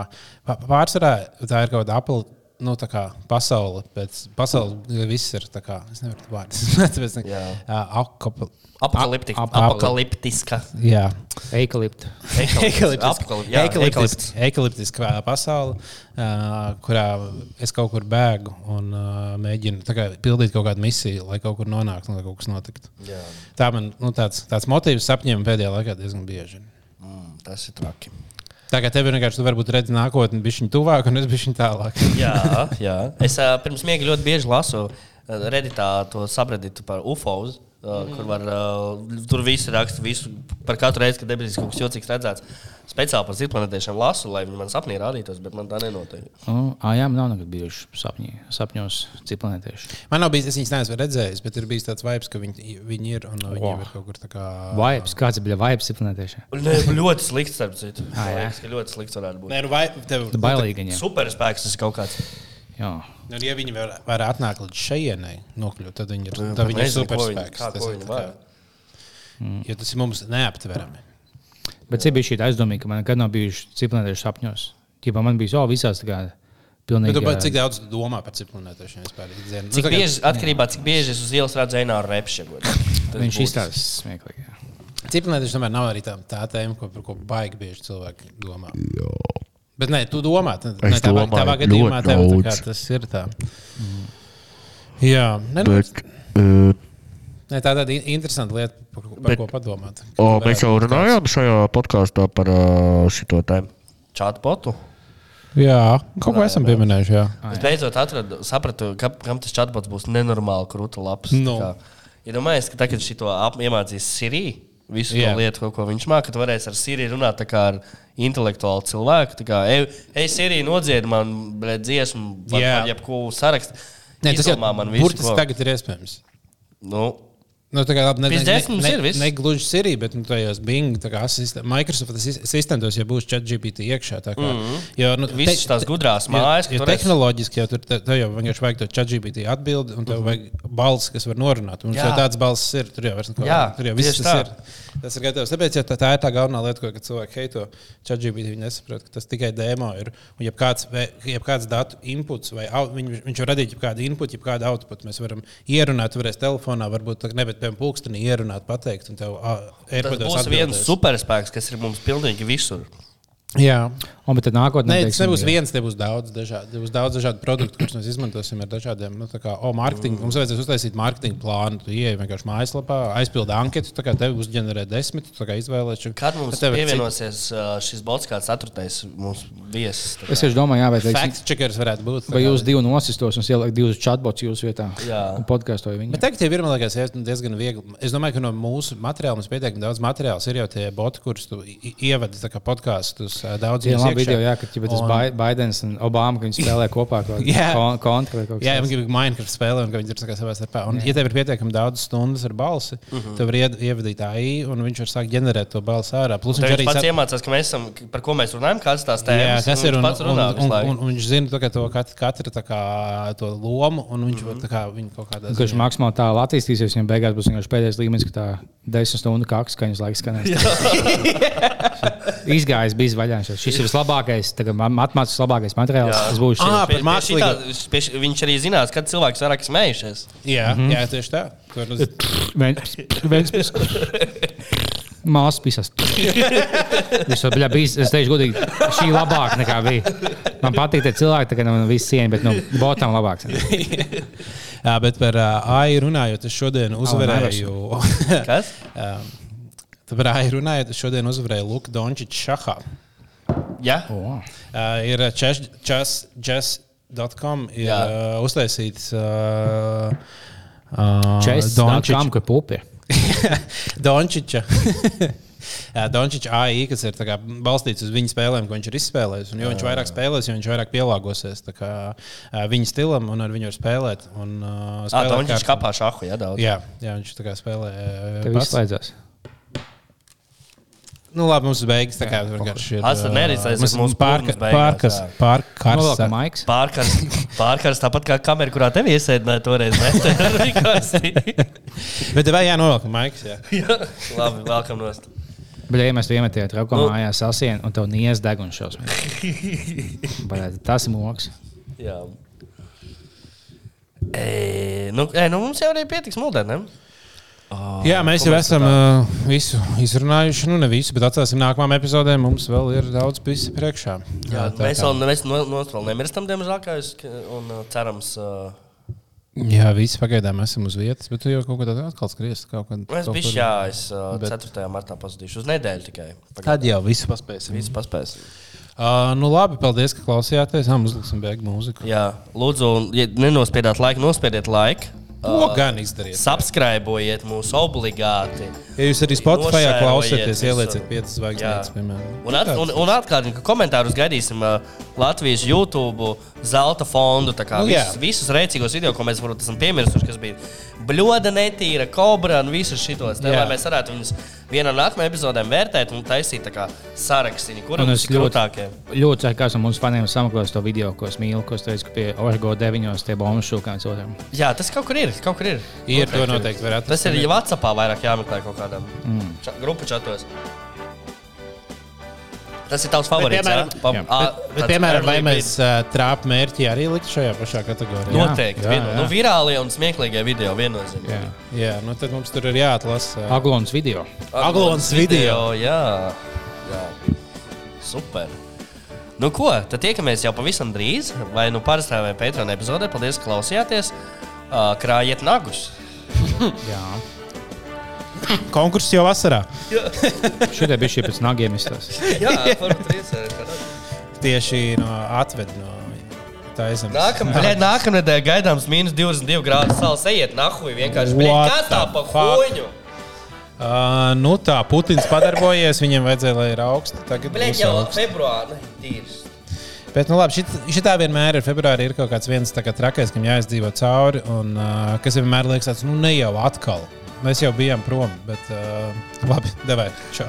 S1: pārsvarā tā ir kaut kāda apla. Nu, tā kā pasaule, pēc pasaules viss ir tā kā, es nevaru vārdus. *laughs* Tāpēc, ne,
S2: Jā.
S1: jā, akop,
S2: Apokaliptika.
S1: ap- ap-
S2: Apokaliptiska.
S1: jā.
S3: Eikalipta.
S2: Apokaliptiska.
S1: Ekaliptiska pasaule, kurā es kaut kur bēgu un uh, mēģinu tā kā, pildīt kaut kādu misiju, lai kaut kur nonāktu, un lai kaut kas notiktu.
S2: Jā.
S1: Tā man nu, tāds, tāds motīvs sapņiem pēdējā laikā diezgan bieži.
S2: Mm, tas ir traki.
S1: Kā tev ir vienkārši, tu varbūt redzi nākotni, bija viņa tuvāk, un es biju tālāk. *laughs*
S2: Jā, jā. Es uh, pirms miega ļoti bieži lasu uh, redītā to sabreditu par UFOs. Uh, kur var, uh, tur viss raksta, visu par katru reizi, kad debesīs kaut kas jocīgs redzēts. Speciāli par citplanētiešiem lasu, lai viņi man sapnī rādītos, bet man tā nenotiek.
S3: Oh, ah, jā, man nav nekad bijuši sapņi, sapņos ciplanētieši.
S1: Man nav bijis, es viņas neesmu redzējis, bet ir bijis tāds vibes, ka viņi, viņi ir un viņi
S3: Wow.
S1: ir kaut kur tā kā.
S3: Vibes, kāds bija vibes ciplanētieši?
S2: Nē, ļoti slikts, starp citu.
S3: Ah, jā.
S2: Man liekas, ka ļoti slikts varētu būt.
S1: Nē, nu vai tev
S3: Bailīgi.
S2: Superspēks tas ir kaut kāds.
S3: Jā.
S1: Nu, ja viņi var, var atnākt līdz šejienei, nokļūt, tad viņi ir,
S2: Nu,
S1: tad viņi ir
S2: viņi-
S1: superspēks.
S2: kā-
S1: Tas ir
S2: viņi
S1: kā- Jo tas ir mums neaptverami.
S3: Bet cik bija šī aizdomīga, ka man nekad nav bijuši ciplanētieši sapņos. Ķipā man bija jau visās tā kā pilnīgi.
S1: Bet, tu, bet cik daudz domā par ciklonētiešiem vispār? ikdienā?
S2: Cik
S1: Nu, kā-
S2: bieži, atkarībā cik bieži es uz ielas redzu Eināru Repšu. *laughs*
S3: Viņš izstāsta smieklīgi.
S1: Ciklonētieši tomēr nav arī tā, tā tēma, ko, par ko baigi bieži cilvēki domā. Bet nē, tu domā, tad,
S7: Es
S1: ne, tavā,
S7: domāju
S1: tavā gadījumā tev, tā kā,
S7: daudz.
S1: tas ir tā. Jā, ne, nu,
S7: Bet, uh,
S1: ne, tā ir tāda in- interesanta lieta, par, ko- par
S7: Bet-
S1: ko padomāt.
S7: o, mēs jau runājām šajā podkāstā par uh, šo tēmu.
S2: Čatbotu.
S1: Jā, kaut ko esam pieminējuši. Jā.
S2: Es beidzot atradu, sapratu, ka, kam tas chatbots būs nenormāli krūta labs.
S1: Nu.
S2: Ja domājies, ka tagad šito ap- iemācīs Siriju, visu
S1: Jā.
S2: to lietu, ko, viņš māca, tad varēs ar Siriju runāt kā ar intelektuālu cilvēku. Kā, ej, ej Sirija, nodzied man dziesmu, vai
S1: Jā.
S2: jebko sarakstu.
S1: Nē, tas jau
S2: man visu,
S1: burtiski
S2: ko-
S1: tagad ir iespējams.
S2: Nu,
S1: Nu, tā kā labi, ne, ne, ne,
S2: mums
S1: ne,
S2: ir,
S1: ne gluži Sirija, bet nu, tajos Bing, tā kā asisten- Microsoft asis- asistentos, ja būs ChatGPT iekšā. Tā kā, mm -hmm. jo, nu,
S2: Visas tās gudrās mājas,
S1: jo, jo tehnoloģiski jau tur te- jau vienkārši vajag to ChatGPT atbildi, un tev vajag balss, kas var norunāt. Un
S2: Jā.
S1: jau tāds balss ir. Tur jau, neko-
S2: Jā,
S1: tur jau viss tas
S2: tā.
S1: ir. Tas ir gatavs. Tāpēc ja tā, tā ir tā galvenā lieta, ko cilvēki heito ChatGPT. Viņi nesaprot, ka tas tikai demo ir. Un, ja kāds, ja kāds datu inputs vai au- viņ, viņš var radīt kādu input, ja kādu output, mēs varam ierunāt, tu varēsi telefonā, varbūt ne, bet piemēram pulkstenī ierunāt, pateikt, un tev ā,
S2: tas
S1: AirPodos
S2: būs viens
S1: atbildēs.
S2: superspēks, kas ir mums pilnīgi visur.
S1: Jā.
S3: Un, bet nākotnē.
S1: Nē, tas nebūs
S3: jā.
S1: viens, te būs daudz dažādu, būs daudz dažādu produktu, kurus mēs izmantosim ar dažādiem, nu, tā kā, o, mārketinga. Mums vajadzēs uztaisīt mārketinga plānu. Tu ieej vienkārši mājaslapā, aizpildi anketu, tā kā tev uzģenerē desmit, tu tā kā izvēlēsies.
S2: Kad mums pievienosies uh, šis bots, kāds ceturtais mūsu viesis? tā kā-
S3: Es tieši domāju, jā, vai, teiksim,
S1: Fact checkers varētu būt.
S3: vai jūs divi nosistos un ielikt divus chatbots jūsu vietā
S2: Jā.
S3: un podkāstoju viņu.
S1: Bet tagad jau ir man liekas, diezgan viegli. Es domāju, ka no mūsu materiāla mums pietiekami daudz materiāls. Ir jau tie boti, kurus tu ievadi tā kā podkāstus. Ā, Daudz
S3: Jā,
S1: viņus
S3: labi video, jā, ka ja tas
S1: Un-
S3: Bai- Baidens un Obama, ka viņi spēlē kopā kaut *laughs*
S1: Jā.
S3: kādā kontra vai kaut
S1: Jā,
S3: kas
S1: viņi grib Minecraft spēlē, un ka viņi ir kā savā starpā. Un, ja tev ir pietiekami daudz stundas ar balsi, uh -huh. tev var ied- ievadīt AI, un viņš var sākt ģenerēt to balsi ārā. Plus, viņš arī
S2: pats
S1: sat-
S2: iemācās, ka mēs esam, par ko mēs runājam, kādas tās
S1: Jā,
S2: tēmas
S1: kas
S2: un
S1: ir
S2: viņš
S1: un,
S2: pats
S1: un, un, un,
S2: laiku.
S1: un viņš zina to, ka to kat, katra tā kā, to lomu, un viņš mm -hmm. tā kā viņu kaut kādā
S3: viņš maksimāli tālu attīstīsies, viņam beigās būs vienkārši pēdējais līmenis, ka tā desmit stundu kāks skaņas laiks skanēs. *laughs* Izgājis, bija vaļā. Šis ir vislabākais, tagad matemātiski labākais materiāls.
S2: Jā.
S3: Tas būs šis.
S1: Ah,
S2: Pie- pie šitā- pie Viņš arī zinās, kad cilvēks vairāk smējušies.
S1: Jā, mm -hmm. jā, tieši tā.
S3: Viens Māsas pisas. To bija bijis. Es teikšu, godīgi, šī labāk nekā bija. Man patīk tie cilvēki, tā kā no visas cieņas, bet no botam labāks.
S1: jā, bet par uh, AI *laughs* runājot, es šodien uzvarēju.
S2: Kas?
S1: Par AI runājot, es šodien uzvarēju Luku Dončiču šahā.
S2: Jā,
S3: Oh.
S1: Uh, ir chess.com ir
S2: Jā.
S1: uh, uztaisīts uh, uh,
S3: Dončičs, ka pupi.
S1: Dončiča. Dončiča AI, kas ir kā balstīts uz viņa spēlēm, ko viņš ir izspēlējis. Un, jo viņš vairāk spēlēs, jo viņš vairāk pielāgosies kā, viņa stilam un ar viņu var spēlēt. Un, uh, spēlēt
S2: viņš
S1: kārtā.
S2: kapā šahu, jā, daudz.
S1: Jā, jā, viņš tā kā spēlē.
S3: Tev izslēdzās.
S1: Nu, labi, mums beigas tā kā vienkārši ir.
S2: Ats ar neredzēs,
S1: mums
S2: mūsu
S1: pārka- pārkas,
S2: jā.
S1: pārkas.
S3: Novelkam maiks.
S2: Pārkars, *laughs* pārkars tāpat kā kamera, kurā tev iesēdināja toreiz. *laughs*
S1: Bet vai jānovelk maiks? *laughs* Jā.
S2: Labi, vēlkam nost.
S3: Bet, ja mēs to iemetām trauku
S2: Nu.
S3: mājās, sasien, un tev nies deg un šausmīgi. Tas ir moks.
S2: Jā. E, nu, e, nu, mums jau arī pietiks mūdē, ne?
S1: Jā, mēs
S2: ko
S1: jau
S2: mēs
S1: esam uh, visu izrunājuši. Nu, ne visu, bet atstāsim nākamajām epizodēm. Mums vēl ir daudz pisa priekšā.
S2: Jā,
S1: tā
S2: mēs vēl, mēs vēl nemirstam, diemžēl, kā jūs, un uh, cerams, uh,
S1: Jā, visi pagaidām esam uz vietas, bet tu jau kaut ko tādu atkal skriesi. Kaut kad,
S2: es biju jā, es uh,
S1: Bet-
S2: 4. martā pazudīšu uz nedēļu tikai.
S1: Tad jau visu paspēsim.
S2: Viss paspēs.
S1: Uh, nu, labi, paldies, ka klausījāties. Jā, uzliksim beigu mūziku.
S2: Jā, lūdzu, un, ja nenospiedāt laiku, nospiediet laiku.
S1: Ko gan izdariet?
S2: Subscribojiet mūs obligāti.
S1: Ja jūs arī Spotify klausāties, ielieciet 5
S2: Jā.
S1: zvaigznītes, piemēram.
S2: Un, at, un, un atkārt, ka komentārus gaidīsim uh, Latvijas YouTube, zelta fondu. tā Kā,
S1: Nu,
S2: visus, visus rēcīgos video, ko mēs varbūt esam piemirsuši, kas bija bluda, netīra, kobra un visus šitos. Tā, lai mēs varētu viņus vienā no nākamajām epizodēm vērtēt un taisīt tā kā sarakstu, kuram
S3: Un
S2: ir grūtākie.
S3: Ļoti ceru, ka esam mums faniem sameklējis to video, ko es mīlu, ko es teicu, ka pie Orgo 9. tie bombu šūkāns otram.
S2: Jā, tas kaut kur ir. Kaut kur ir.
S1: Ir, to noteikti atrast.
S2: Tas ir jau Vācijā vairāk jāmeklē kaut kādam mm. ča, grupu čatos. Tas ir tavs favorīts.
S1: piemēram-
S2: jā? Pa-
S3: jā.
S2: ā,
S1: Bet, bet,
S2: tāds
S1: piemēram, vai mēs uh, trāpu mērķi arī likt šajā pašā kategorijā?
S2: Noteikti.
S1: Jā,
S2: Vieno,
S1: jā.
S2: nu, virālie un smieklīgie video viennozīmīgi.
S3: Jā.
S1: Jā, nu tad mums tur ir jāatlasa.
S3: Aglons video.
S1: Aglons video.
S2: Jā, jā. Super. Nu, ko? Tad tiekamies jau pavisam drīz. Vai nu parastā vai Patreon epizodē. Paldies, ka klausījāties. Uh, krājiet nagus. *laughs*
S3: Jā.
S1: Konkurss jau vasarā.
S3: Šitie bija šie pēc nagiem izstāstījumi.
S2: Jā, varbūt rīcēt.
S1: Tieši no atved no tā zemes.
S2: Nākamā nedēļa gaidāms mīnus 22 grādu salas. Ejiet, nahuj, vienkārši.
S1: What
S2: Kas tā pa huņu?
S1: Uh, nu tā, Putins padarbojies, viņam vajadzēja, lai ir augsts. Tagad būs
S2: jau
S1: augsts.
S2: februārī. Tīrs.
S1: Bet, nu, labi, šit, šitā vienmēr ir februārī ir kaut kāds viens tā kā trakais, kam jāizdzīvo cauri, un uh, kas vienmēr liekas, tāds, nu, ne jau atkal. Mēs jau bijām prom, bet uh, labi, devai. Čau.